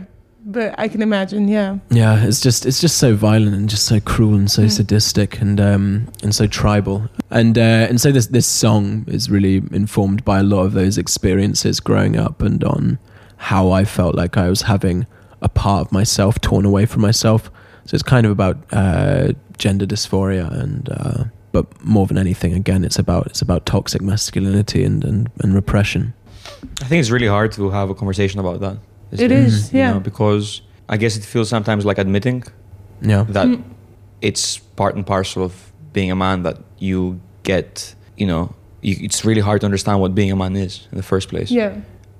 But I can imagine, yeah. Yeah, it's just it's just so violent and just so cruel and so Mm. sadistic and um and so tribal. And uh, and so this this song is really informed by a lot of those experiences growing up and on how I felt like I was having a part of myself torn away from myself. So it's kind of about uh, gender dysphoria and uh, but more than anything, again, it's about it's about toxic masculinity and and, and repression. I think it's really hard to have a conversation about that. These It days, is, you yeah. know, because I guess it feels sometimes like admitting Yeah. that Mm. it's part and parcel of being a man that you get, you know, you, it's really hard to understand what being a man is in the first place. Yeah.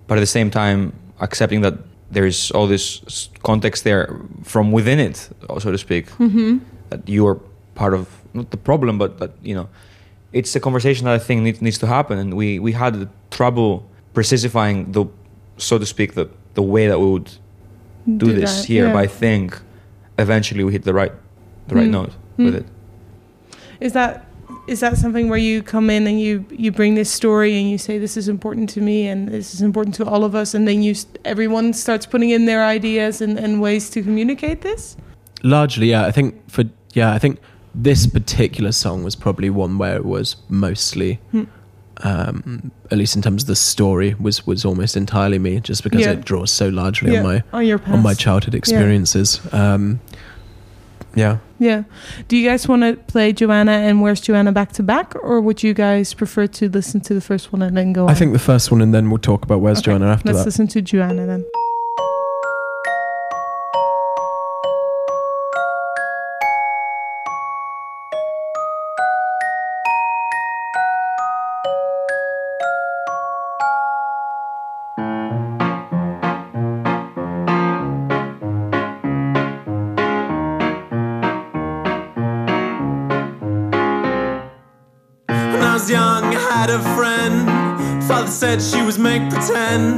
But at the same time, accepting that there's all this context there from within it, so to speak, Mm-hmm. that you are part of not the problem, but that you know, it's a conversation that I think need, needs to happen, and we we had trouble precisifying the, so to speak, the the way that we would do, this that, here. yeah. But I think eventually we hit the right the right Mm. note with Mm. it. Is that is that something where you come in and you you bring this story and you say this is important to me and this is important to all of us and then you s- everyone starts putting in their ideas and, and ways to communicate this? Largely, yeah. I think for yeah, I think this particular song was probably one where it was mostly, Hmm. Um, at least in terms of the story, was was almost entirely me, just because Yeah. it draws so largely on my on your on my childhood experiences. Um, yeah, Yeah. Do you guys want to play Joanna and Where's Joanna back to back, or would you guys prefer to listen to the first one and then go? I on? think the first one, and then we'll talk about where's Okay, Joanna after Let's that. listen to Joanna then. Had a friend Father said she was make pretend.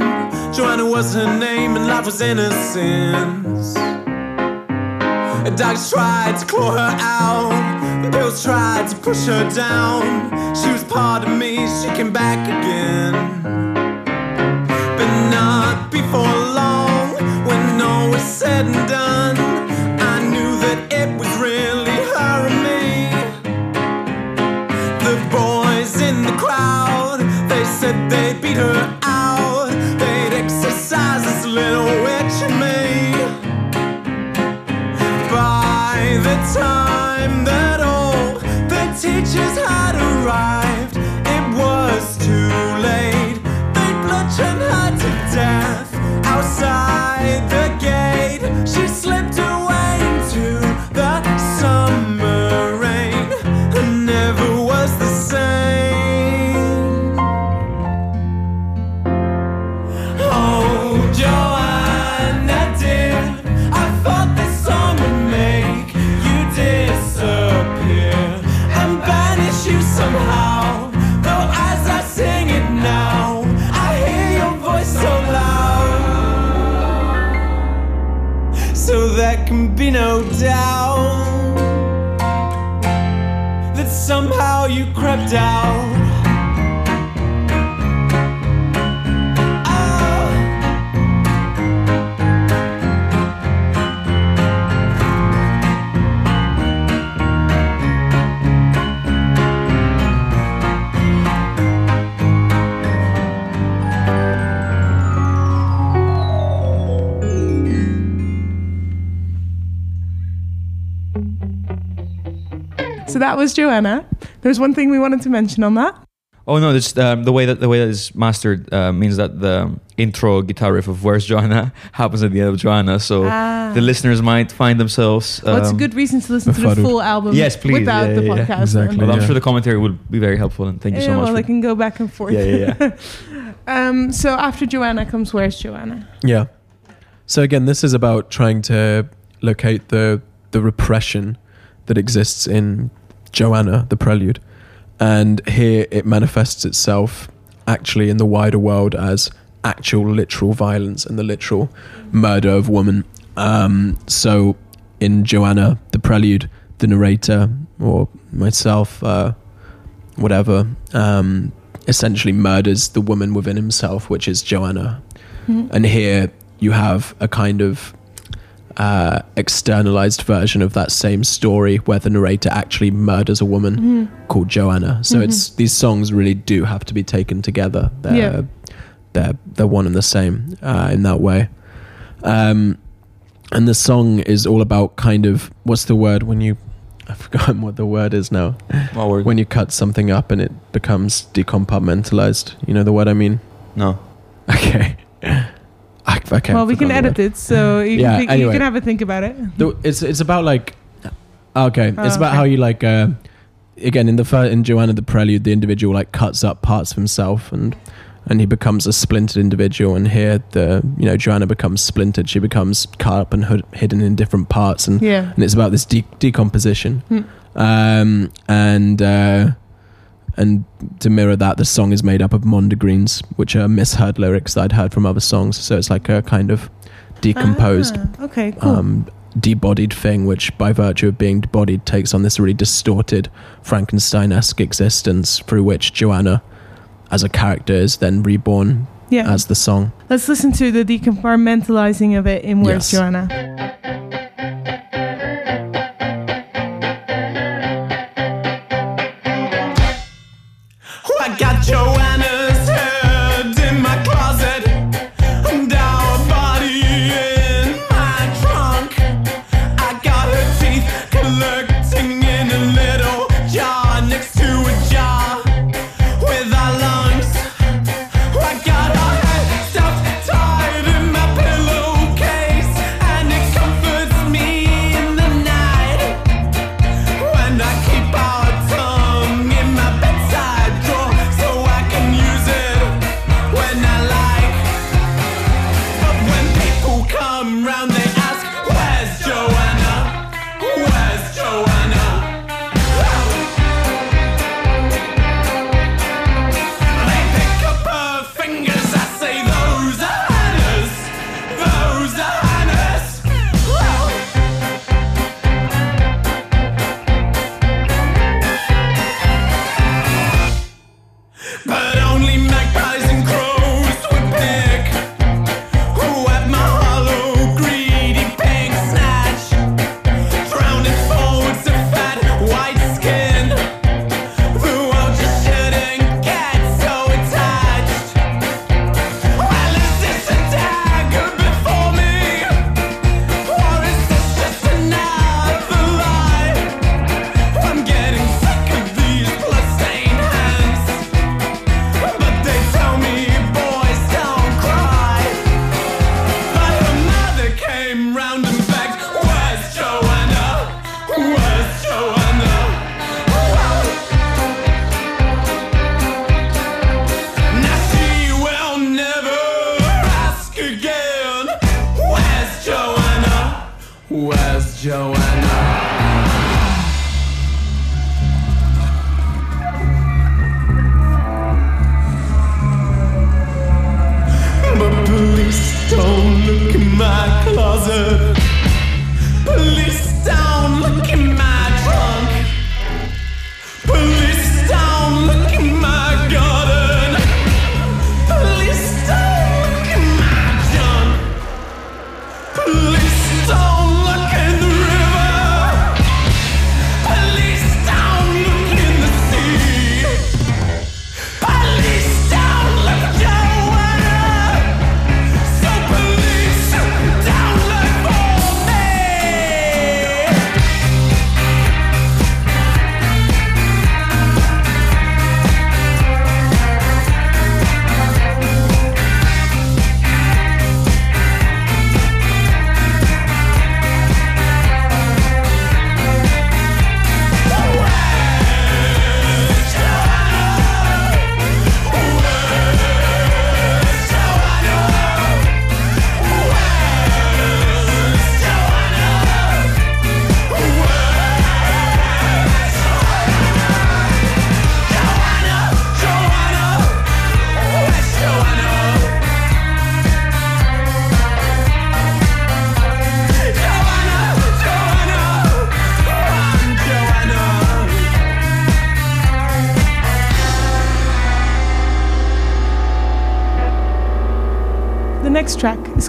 Joanna was her name and life was innocence. The dogs tried to claw her out. The pills tried to push her down. She was part of me, she came back again. But not before long, when all was said and done. Her out. They'd exercise this little witch in me. By the time that all the teachers had arrived, it was too late. They bludgeoned her to death outside you crept out. So that was Joanna. There's one thing we wanted to mention on that. Oh no, it's um, the way that the way that is mastered uh, means that the intro guitar riff of "Where's Joanna" happens at the end of Joanna, so Ah. the listeners might find themselves. Well, it's a um, good reason to listen to the full album Yes, please. without Yeah, the yeah, yeah. podcast. Exactly. But I'm Yeah. sure the commentary would be very helpful, and thank you yeah, so much. well, for- I can go back and forth. yeah, yeah, yeah. Um, so after Joanna comes Where's Joanna? Yeah. So again, this is about trying to locate the the repression that exists in Joanna, the prelude. And here it manifests itself actually in the wider world as actual literal violence and the literal murder of woman. Um, so in Joanna, the prelude, the narrator or myself, uh, whatever, um, essentially murders the woman within himself, which is Joanna. And here you have a kind of uh, externalized version of that same story where the narrator actually murders a woman called Joanna. So it's these songs really do have to be taken together. They're Yeah. they're they're one and the same uh, in that way. Um, and the song is all about kind of what's the word when you I've forgotten what the word is now Well, we're, when you cut something up and it becomes decompartmentalized. You know the word I mean? no, Okay. I, I can't well, we can edit it, so you, Yeah, can think, you can have a think about it. The- It's it's about like okay. It's Oh, about okay. how you like uh, again in the first, in Joanna the Prelude, the individual like cuts up parts of himself and and he becomes a splintered individual. And here the you know Joanna becomes splintered. She becomes cut up and hood- hidden in different parts and Yeah. and it's about this de- decomposition. Hmm. Um, and uh, and to mirror that, the song is made up of mondegreens, which are misheard lyrics that I'd heard from other songs. So it's like a kind of decomposed, Ah, okay, cool. um, debodied thing, which by virtue of being debodied takes on this really distorted Frankenstein-esque existence through which Joanna, as a character, is then reborn yeah. as the song. Let's listen to the decompartmentalizing of it in Where's Yes. Joanna?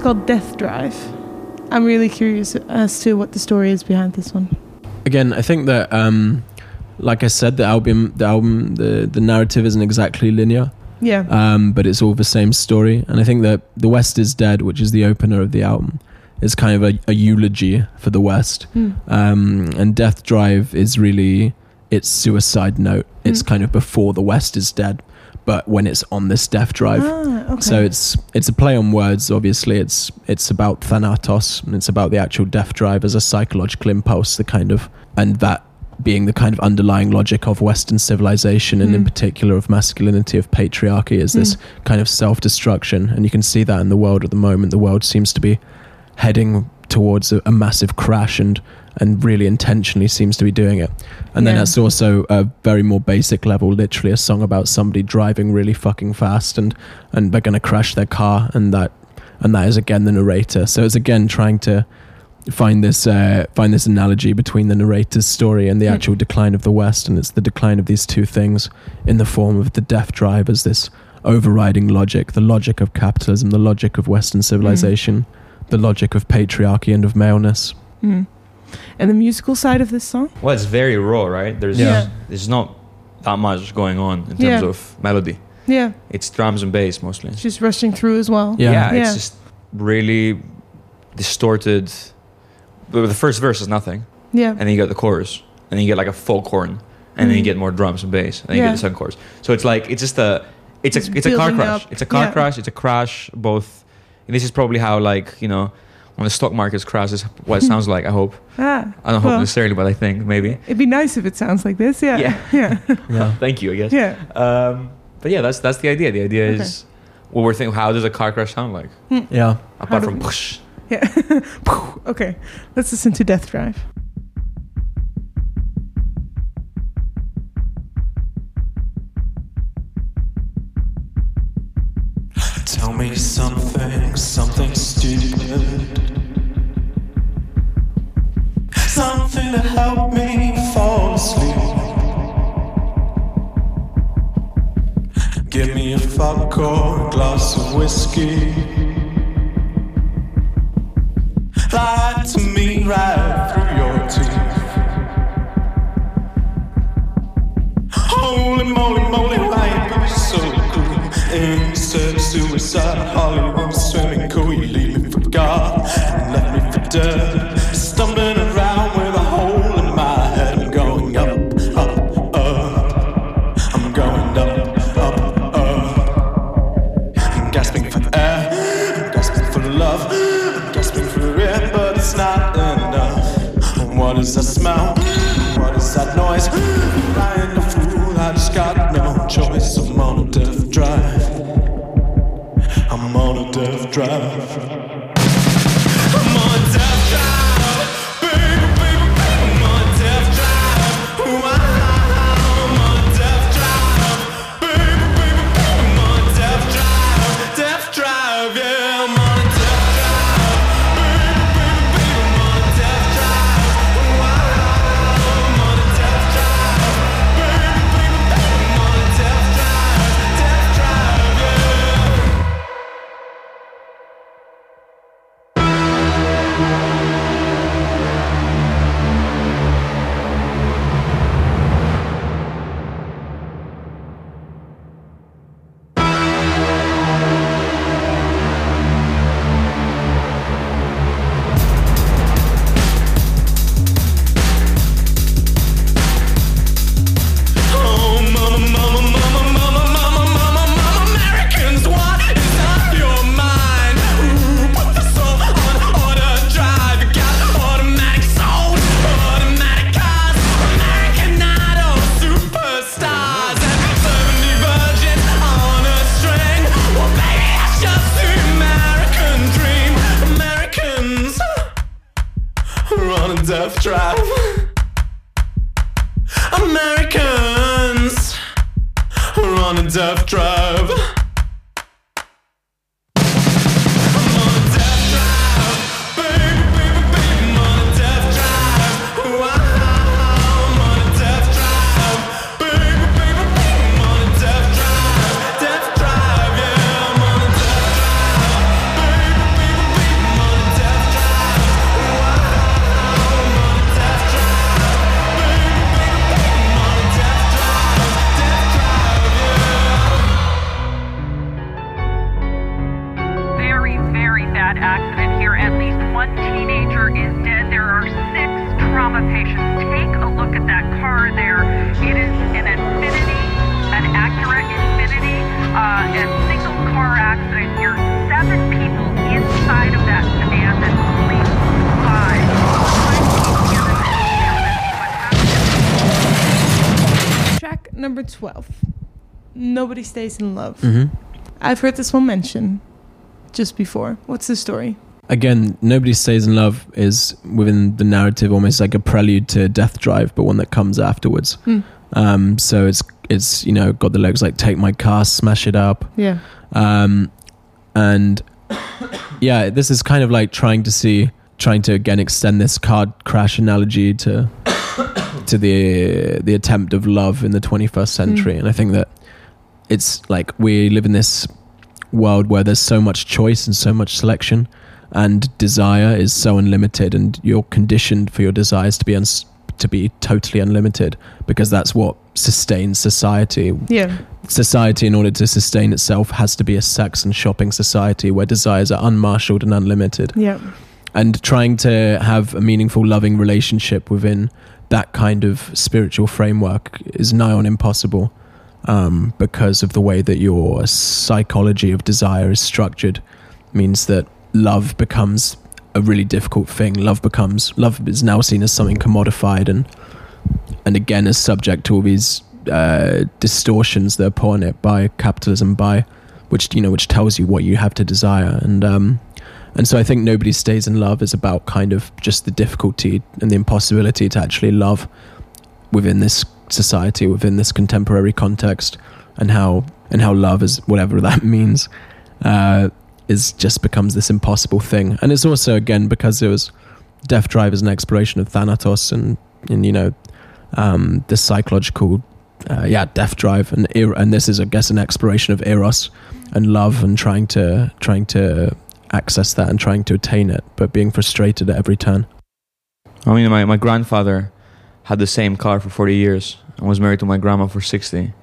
Called Death Drive. I'm really curious as to what the story is behind this one. Again, I think that, um, like I said, the album, the album, the the narrative isn't exactly linear, Yeah. um, but it's all the same story. And I think that the West is dead, which is the opener of the album, is kind of a, a eulogy for the West. Hmm. um, and Death Drive is really its suicide note. It's Mm. kind of before the West is dead, but when it's on this death drive. Ah, okay. So it's it's a play on words. Obviously, it's it's about Thanatos and it's about the actual death drive as a psychological impulse, the kind of and that being the kind of underlying logic of Western civilization and in Mm. particular of masculinity, of patriarchy, is this Mm. kind of self destruction. And you can see that in the world at the moment. The world seems to be heading towards a, a massive crash and and really intentionally seems to be doing it. And then that's also a very more basic level, literally a song about somebody driving really fucking fast and and they're going to crash their car and that and that is again the narrator. So it's again trying to find this uh, find this analogy between the narrator's story and the Hmm. actual decline of the West, and it's the decline of these two things in the form of the death drive as this overriding logic, the logic of capitalism, the logic of Western civilization, the logic of patriarchy and of maleness. Mm. And the musical side of this song? Well, it's very raw, right? There's Yeah. there's not that much going on in terms Yeah. of melody. Yeah. It's drums and bass mostly. Just rushing through as well. Yeah. yeah, Yeah. it's just really distorted. But the first verse is nothing, Yeah. and then you get the chorus, and then you get like a folk horn, and then you Mhm. get more drums and bass, and then you get the second chorus. So it's like it's just a it's It's a it's a car crash. up. It's a car Yeah. crash. It's a crash. Both. And this is probably how like you know when the stock market crashes, what it sounds like. I hope. Ah, I don't hope necessarily, but I think maybe. It'd be nice if it sounds like this. Yeah. Yeah. Yeah. Yeah. Thank you, I guess. yeah. Um, but yeah, that's that's the idea. The idea Okay. is what we're thinking. How does a car crash sound like? Yeah. Apart from push. Yeah. okay. Let's listen to Death Drive. Tell me something, glass of whiskey. Lie to me right through your teeth. Holy moly, moly, why you so cool? Instead of suicide, Hollywood Nobody Stays in Love. Mm-hmm. I've heard this one mentioned just before. What's the story? Again, Nobody Stays in Love is within the narrative almost like a prelude to Death Drive, but one that comes afterwards. Hmm. Um, so it's it's you know got the legs like take my car, smash it up, Yeah. um, and yeah, this is kind of like trying to see, trying to again extend this car crash analogy to to the the attempt of love in the 21st century, and I think that it's like we live in this world where there's so much choice and so much selection, and desire is so unlimited, and you're conditioned for your desires to be uns- to be totally unlimited because that's what sustains society Yeah. society, in order to sustain itself, has to be a sex and shopping society where desires are unmarshaled and unlimited. Yeah. And trying to have a meaningful, loving relationship within that kind of spiritual framework is nigh on impossible um, because of the way that your psychology of desire is structured. Means that love becomes a really difficult thing. Love becomes love is now seen as something commodified and and again is subject to all these uh, distortions that are put on it by capitalism, by which you know which tells you what you have to desire, and um, and so I think nobody stays in love is about kind of just the difficulty and the impossibility to actually love within this society, within this contemporary context, and how and how love is whatever that means. Uh, is just becomes this impossible thing, and it's also again because it was Death Drive is an exploration of Thanatos and and you know um, the psychological uh, yeah death drive and and this is I guess an exploration of eros and love and trying to trying to access that and trying to attain it but being frustrated at every turn I mean, my, my grandfather had the same car for 40 years and was married to my grandma for 60.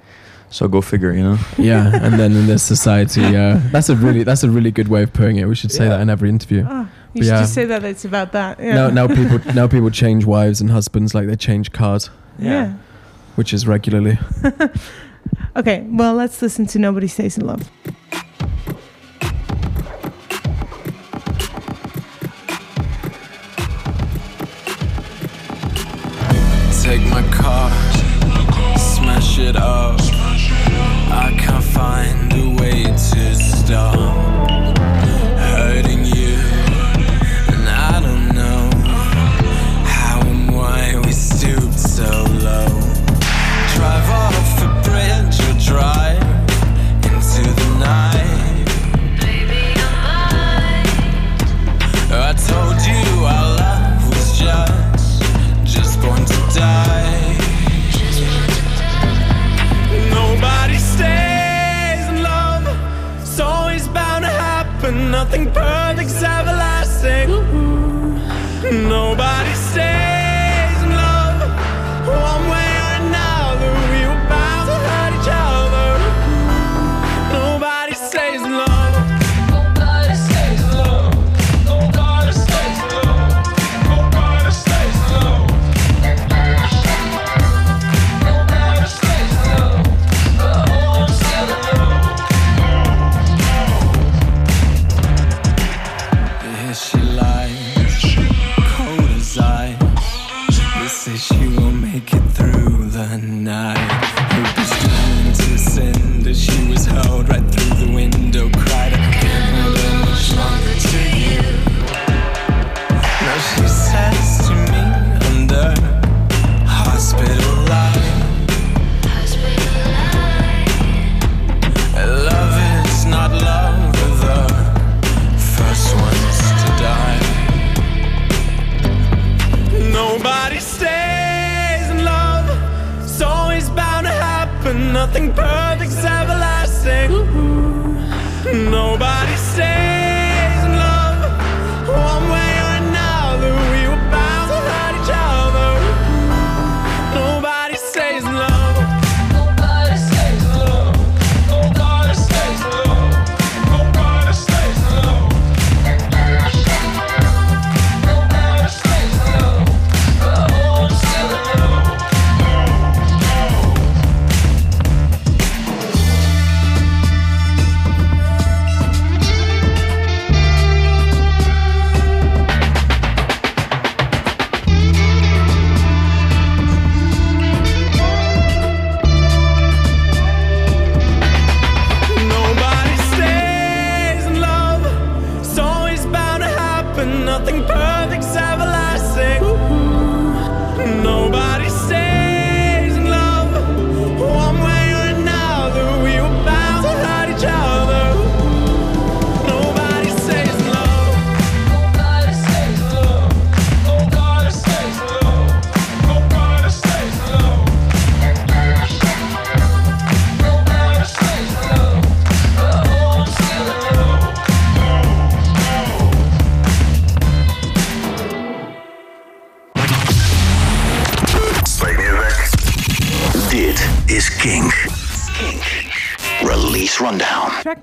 So go figure, you know? yeah and then in this society uh, that's a really that's a really good way of putting it we should say Yeah. that in every interview Ah, you But should yeah. just say that it's about that. Yeah. now now people now people change wives and husbands like they change cars yeah. which is regularly Okay, well, let's listen to Nobody Stays in Love. To nothing.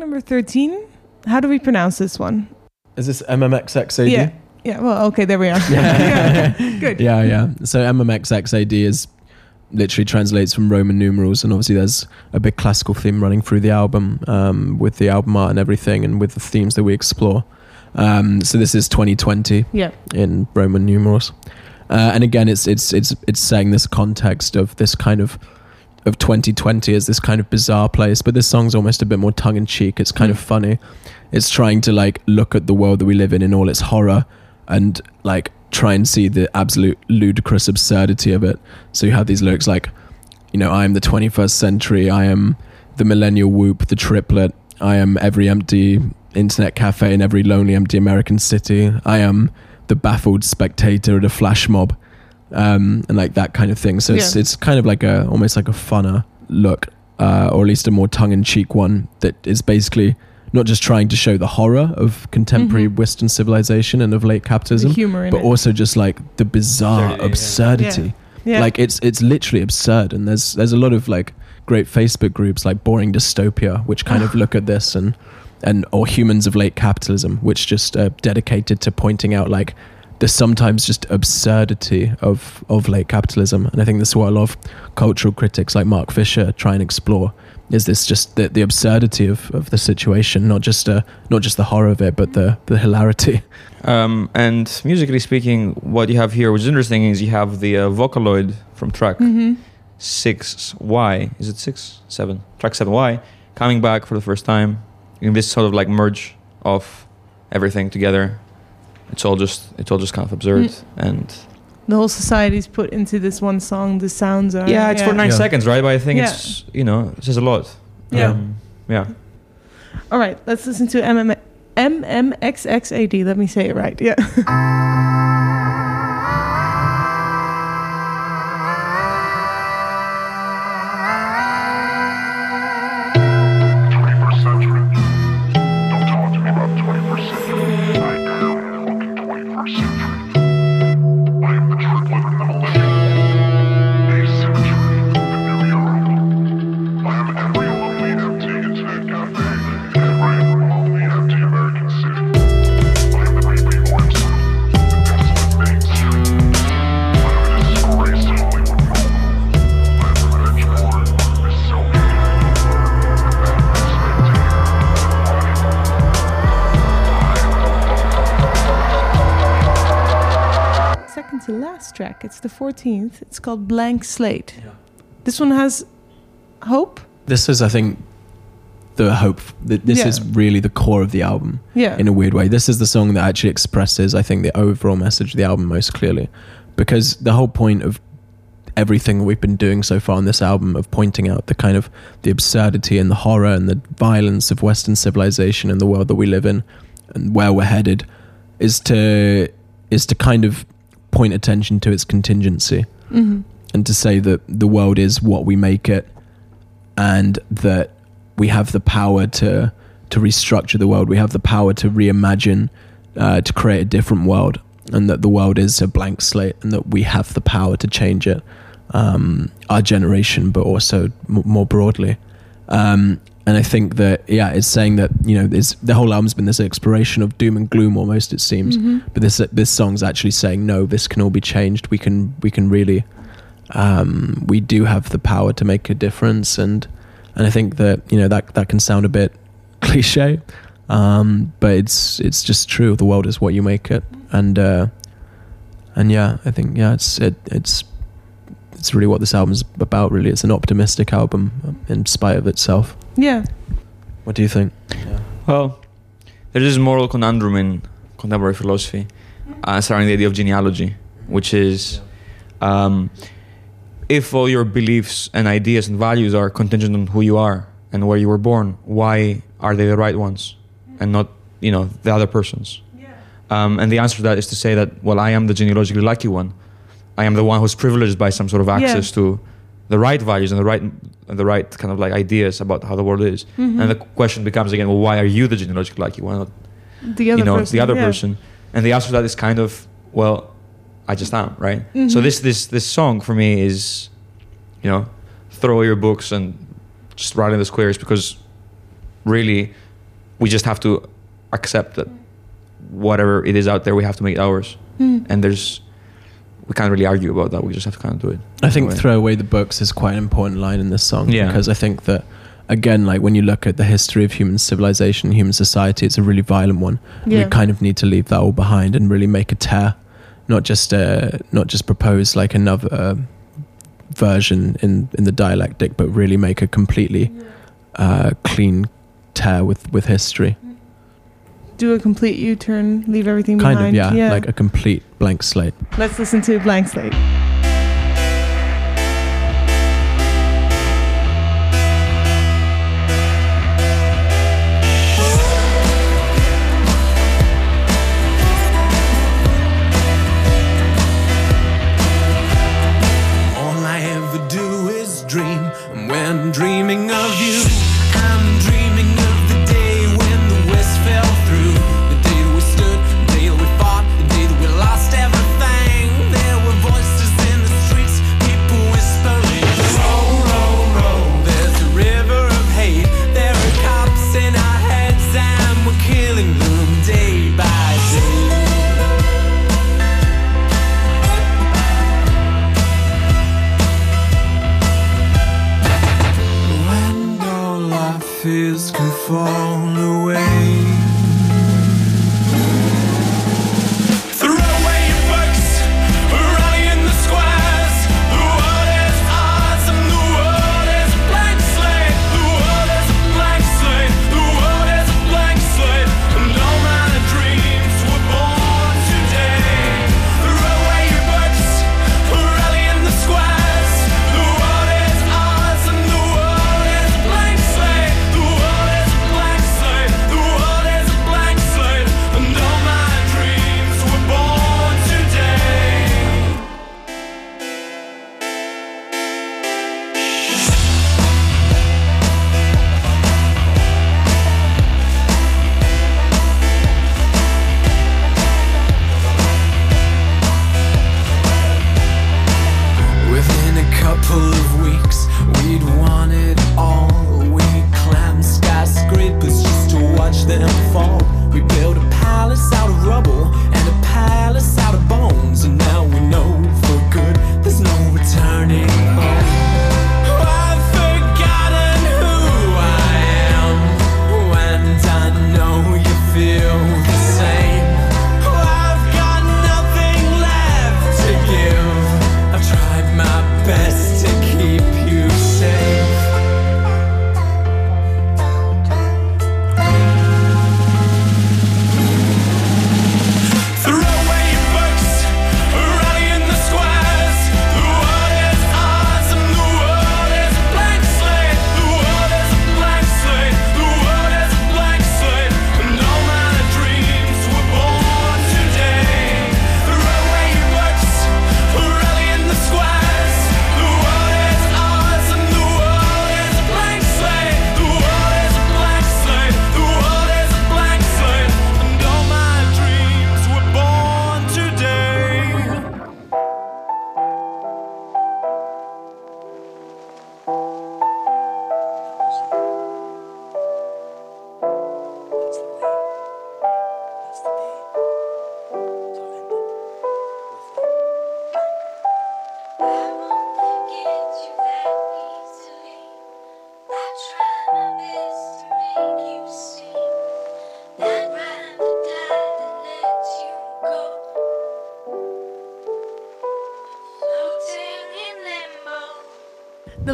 Number 13. How do we pronounce this one? Is this MMXXAD? Yeah. Yeah, well, okay, there we are. yeah. Good. yeah, yeah. So MMXXAD is literally translates from Roman numerals, and obviously there's a big classical theme running through the album um, with the album art and everything, and with the themes that we explore. Um, so this is 2020 Yeah. in Roman numerals, uh, and again, it's it's it's it's saying this context of this kind of of 2020 as this kind of bizarre place, but this song's almost a bit more tongue in cheek. It's kind of mm. funny. It's trying to like look at the world that we live in in all its horror and like try and see the absolute ludicrous absurdity of it. So you have these lyrics like, you know, I am the 21st century, I am the millennial whoop, the triplet, I am every empty internet cafe in every lonely, empty American city, I am the baffled spectator at a flash mob, um, and like that kind of thing. So it's Yeah. it's kind of like a almost like a funner look, uh, or at least a more tongue in cheek one that is basically not just trying to show the horror of contemporary Western civilization and of late capitalism, humor but it. also just like the bizarre Absurdity, yeah. absurdity. yeah. Like it's it's literally absurd, and there's there's a lot of like great Facebook groups like Boring Dystopia, which kind of look at this and and or Humans of Late Capitalism, which just uh, dedicated to pointing out like the sometimes just absurdity of of late capitalism, and I think this is what a lot of cultural critics like Mark Fisher try and explore. Is this just the, the absurdity of, of the situation, not just uh, not just the horror of it, but the the hilarity. Um, and musically speaking, what you have here, which is interesting, is you have the uh, Vocaloid from track Mhm. six Y. Is it six, seven? Track seven Y, coming back for the first time in this sort of like merge of everything together. It's all just it's all just kind of absurd Mm. and the whole society's put into this one song. The sounds are. yeah, it's for nine Yeah. seconds, right? But I think Yeah. it's you know it says a lot. Yeah. Um, yeah. All right, let's listen to MM- MMXXAD. Let me say it right. Yeah. the 14th. It's called Blank Slate. This one has hope. This is, I think, the hope. That this Yeah. is really the core of the album. Yeah. in a weird way. This is the song that actually expresses, I think, the overall message of the album most clearly. Because the whole point of everything we've been doing so far on this album of pointing out the kind of the absurdity and the horror and the violence of Western civilization and the world that we live in and where we're headed is to is to kind of point attention to its contingency hmm and to say that the world is what we make it and that we have the power to to restructure the world. We have the power to reimagine uh, to create a different world and that the world is a blank slate and that we have the power to change it um, our generation but also m- more broadly. Um, and I think that yeah, it's saying that you know, the whole album's been this exploration of doom and gloom almost. It seems, but this this song's actually saying no, this can all be changed. We can we can really, um, we do have the power to make a difference, and and I think that you know that that can sound a bit cliche, um, but it's it's just true. The world is what you make it, and uh, and yeah, I think yeah, it's it, it's it's really what this album's about. Really, it's an optimistic album in spite of itself. Yeah. What do you think? Well, there is this moral conundrum in contemporary philosophy uh, surrounding the idea of genealogy, which is um, if all your beliefs and ideas and values are contingent on who you are and where you were born, why are they the right ones and not, you know, the other person's? Um, and the answer to that is to say that, well, I am the genealogically lucky one. I am the one who's privileged by some sort of access to the right values and the right and the right kind of like ideas about how the world is. Mhm. And the question becomes again, well, why are you the genealogically lucky? Why not The other you know person. the other yeah. person? And the answer to that is kind of, well, I just am, right? So Mhm. this this this song for me is, you know, throw your books and just write in the squares because really, we just have to accept that whatever it is out there, we have to make it ours. And there's, we can't really argue about that. We just have to kind of do it. I think Anyway. "Throw Away the Books" is quite an important line in this song Yeah. because I think that again, like when you look at the history of human civilization, human society, it's a really violent one. Yeah. We kind of need to leave that all behind and really make a tear, not just uh, not just propose like another uh, version in in the dialectic, but really make a completely uh, clean tear with with history. Do a complete U-turn, leave everything Kind behind. of, yeah, like a complete blank slate. Let's listen to Blank Slate.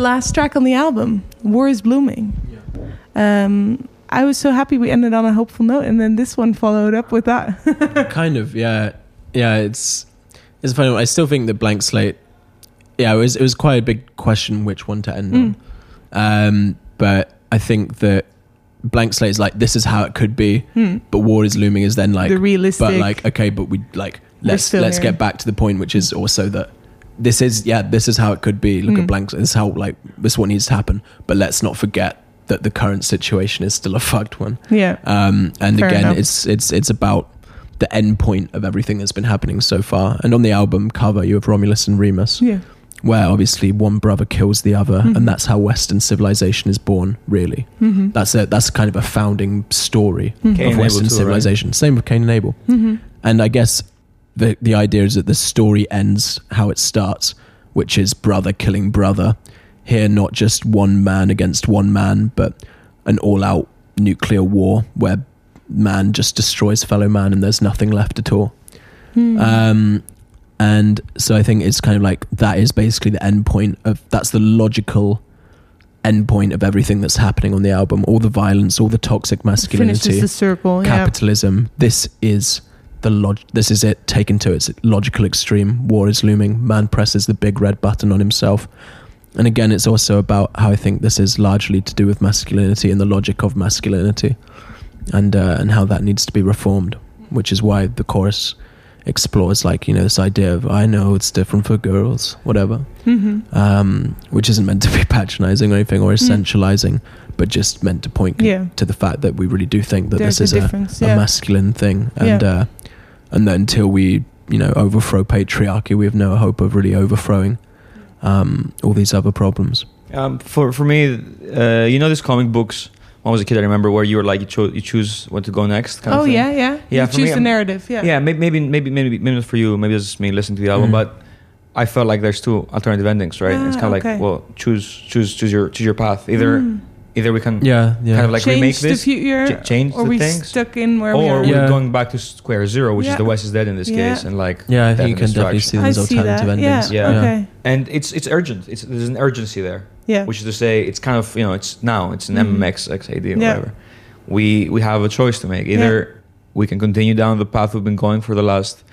Last track on the album, War is Looming. Um, I was so happy we ended on a hopeful note, and then this one followed up with that. kind of yeah yeah it's it's funny i still think that blank slate yeah it was it was quite a big question which one to end on um but i think that blank slate is like this is how it could be but war is looming is then like The realistic- but like okay but we like let's let's here. get back to the point which is also that this is yeah this is how it could be look at blanks. this is how like this is what needs to happen but let's not forget that the current situation is still a fucked one yeah. um, and Fair again, enough. it's it's it's about the end point of everything that's been happening so far. And on the album cover, you have Romulus and Remus, yeah. where obviously one brother kills the other, Mhm. and that's how Western civilization is born. Really, Mhm. that's a that's kind of a founding story Mhm. Of Western Abel too, right? civilization. Same with Cain and Abel. Mhm. And I guess the the idea is that the story ends how it starts, which is brother killing brother. Here, not just one man against one man, but an all-out nuclear war where man just destroys fellow man, and there's nothing left at all. Hmm. Um, and so I think it's kind of like that is basically the end point of that's the logical end point of everything that's happening on the album. All the violence, all the toxic masculinity the circle. Yeah. capitalism. This is the log. This is it taken to its logical extreme. War is looming. Man presses the big red button on himself. And again, it's also about how I think this is largely to do with masculinity and the logic of masculinity, and uh, and how that needs to be reformed. Which is why the chorus explores like you know this idea of I know it's different for girls, whatever Mhm. um, which isn't meant to be patronizing or anything or essentializing, but just meant to point Mm. Yeah. to the fact that we really do think that There's this is a, a yeah. masculine thing, and Yeah. uh, and that until we you know overthrow patriarchy, we have no hope of really overthrowing um, all these other problems. Um, for for me, uh, you know, these comic books. When I was a kid, I remember where you were like you, cho- you choose what to go next. Kind Oh of thing. yeah, yeah. Yeah, You choose me, the I'm- narrative. Yeah. Yeah, maybe maybe maybe maybe maybe not for you. Maybe it's just me listening to the album, Mhm. but I felt like there's two alternative endings, right? it's Ah, kind of okay. like well, choose choose choose your choose your path. Either Mm. Either we can Yeah, yeah. kind of like remake change this, the future, ch- change or the we things, stuck in where we or are. we're going back to square zero, which Yeah. is the West is dead in this Yeah. case, and like yeah, I think you can definitely see destruction. I those alternative that. endings. Yeah. Yeah. Okay. and it's it's urgent. It's there's an urgency there, Yeah. which is to say it's kind of you know it's now it's an Mhm. MMX XAD or Yeah. whatever. We we have a choice to make. Either we can continue down the path we've been going for the last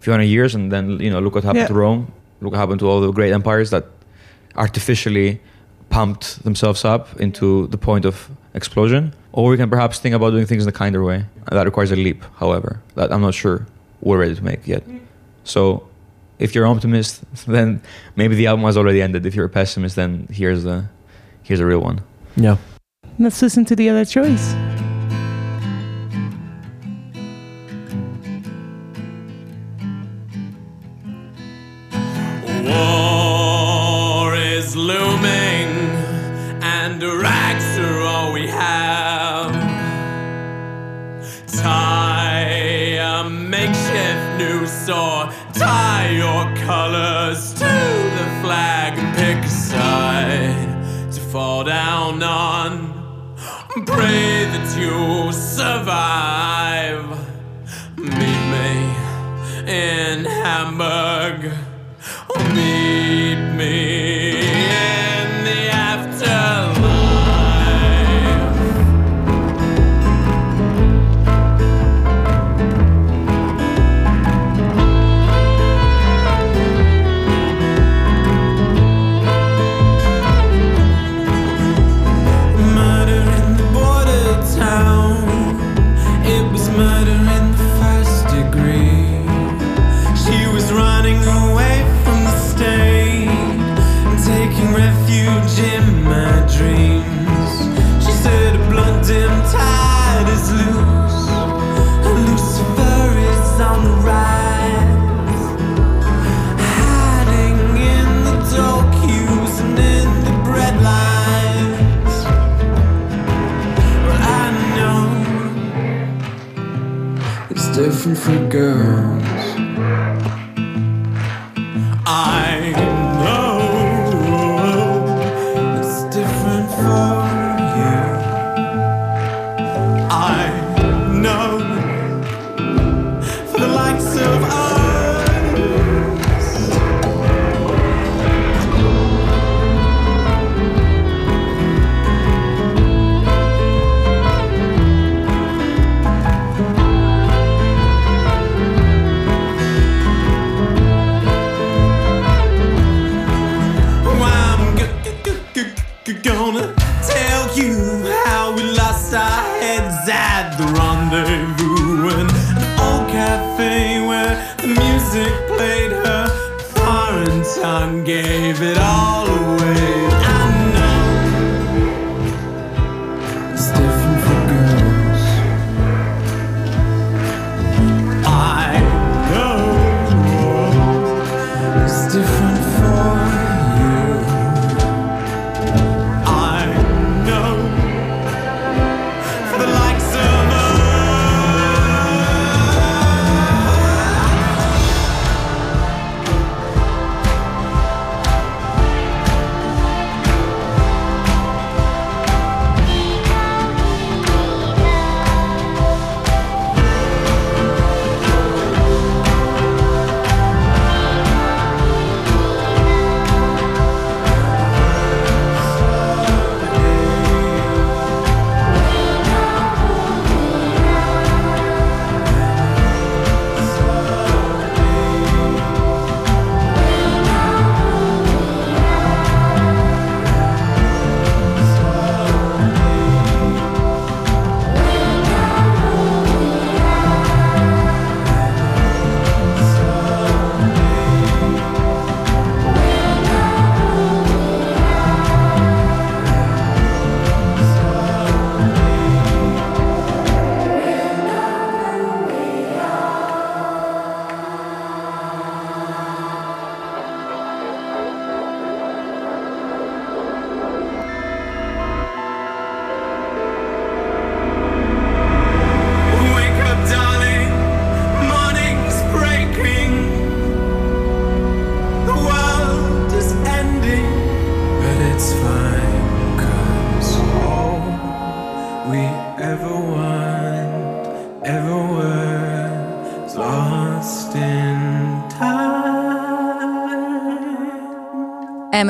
few hundred years, and then you know look what happened Yeah. to Rome, look what happened to all the great empires that artificially pumped themselves up into the point of explosion, or we can perhaps think about doing things in a kinder way. That requires a leap, however, that I'm not sure we're ready to make yet. So, if you're an optimist, then maybe the album has already ended. If you're a pessimist, then here's the here's a real one. Yeah. Let's listen to the other choice. Colors to the flag and pick a side to fall down on. Pray that you survive. Meet me in Hamburg. Different girls.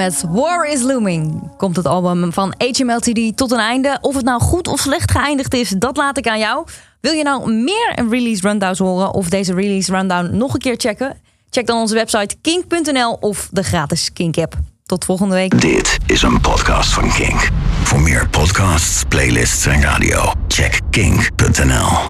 Met War is Looming komt het album van HMLTD tot een einde. Of het nou goed of slecht geëindigd is, dat laat ik aan jou. Wil je nou meer release rundowns horen of deze release rundown nog een keer checken? Check dan onze website kink.nl of de gratis Kink app. Tot volgende week. Dit is een podcast van Kink. Voor meer podcasts, playlists en radio, check kink.nl.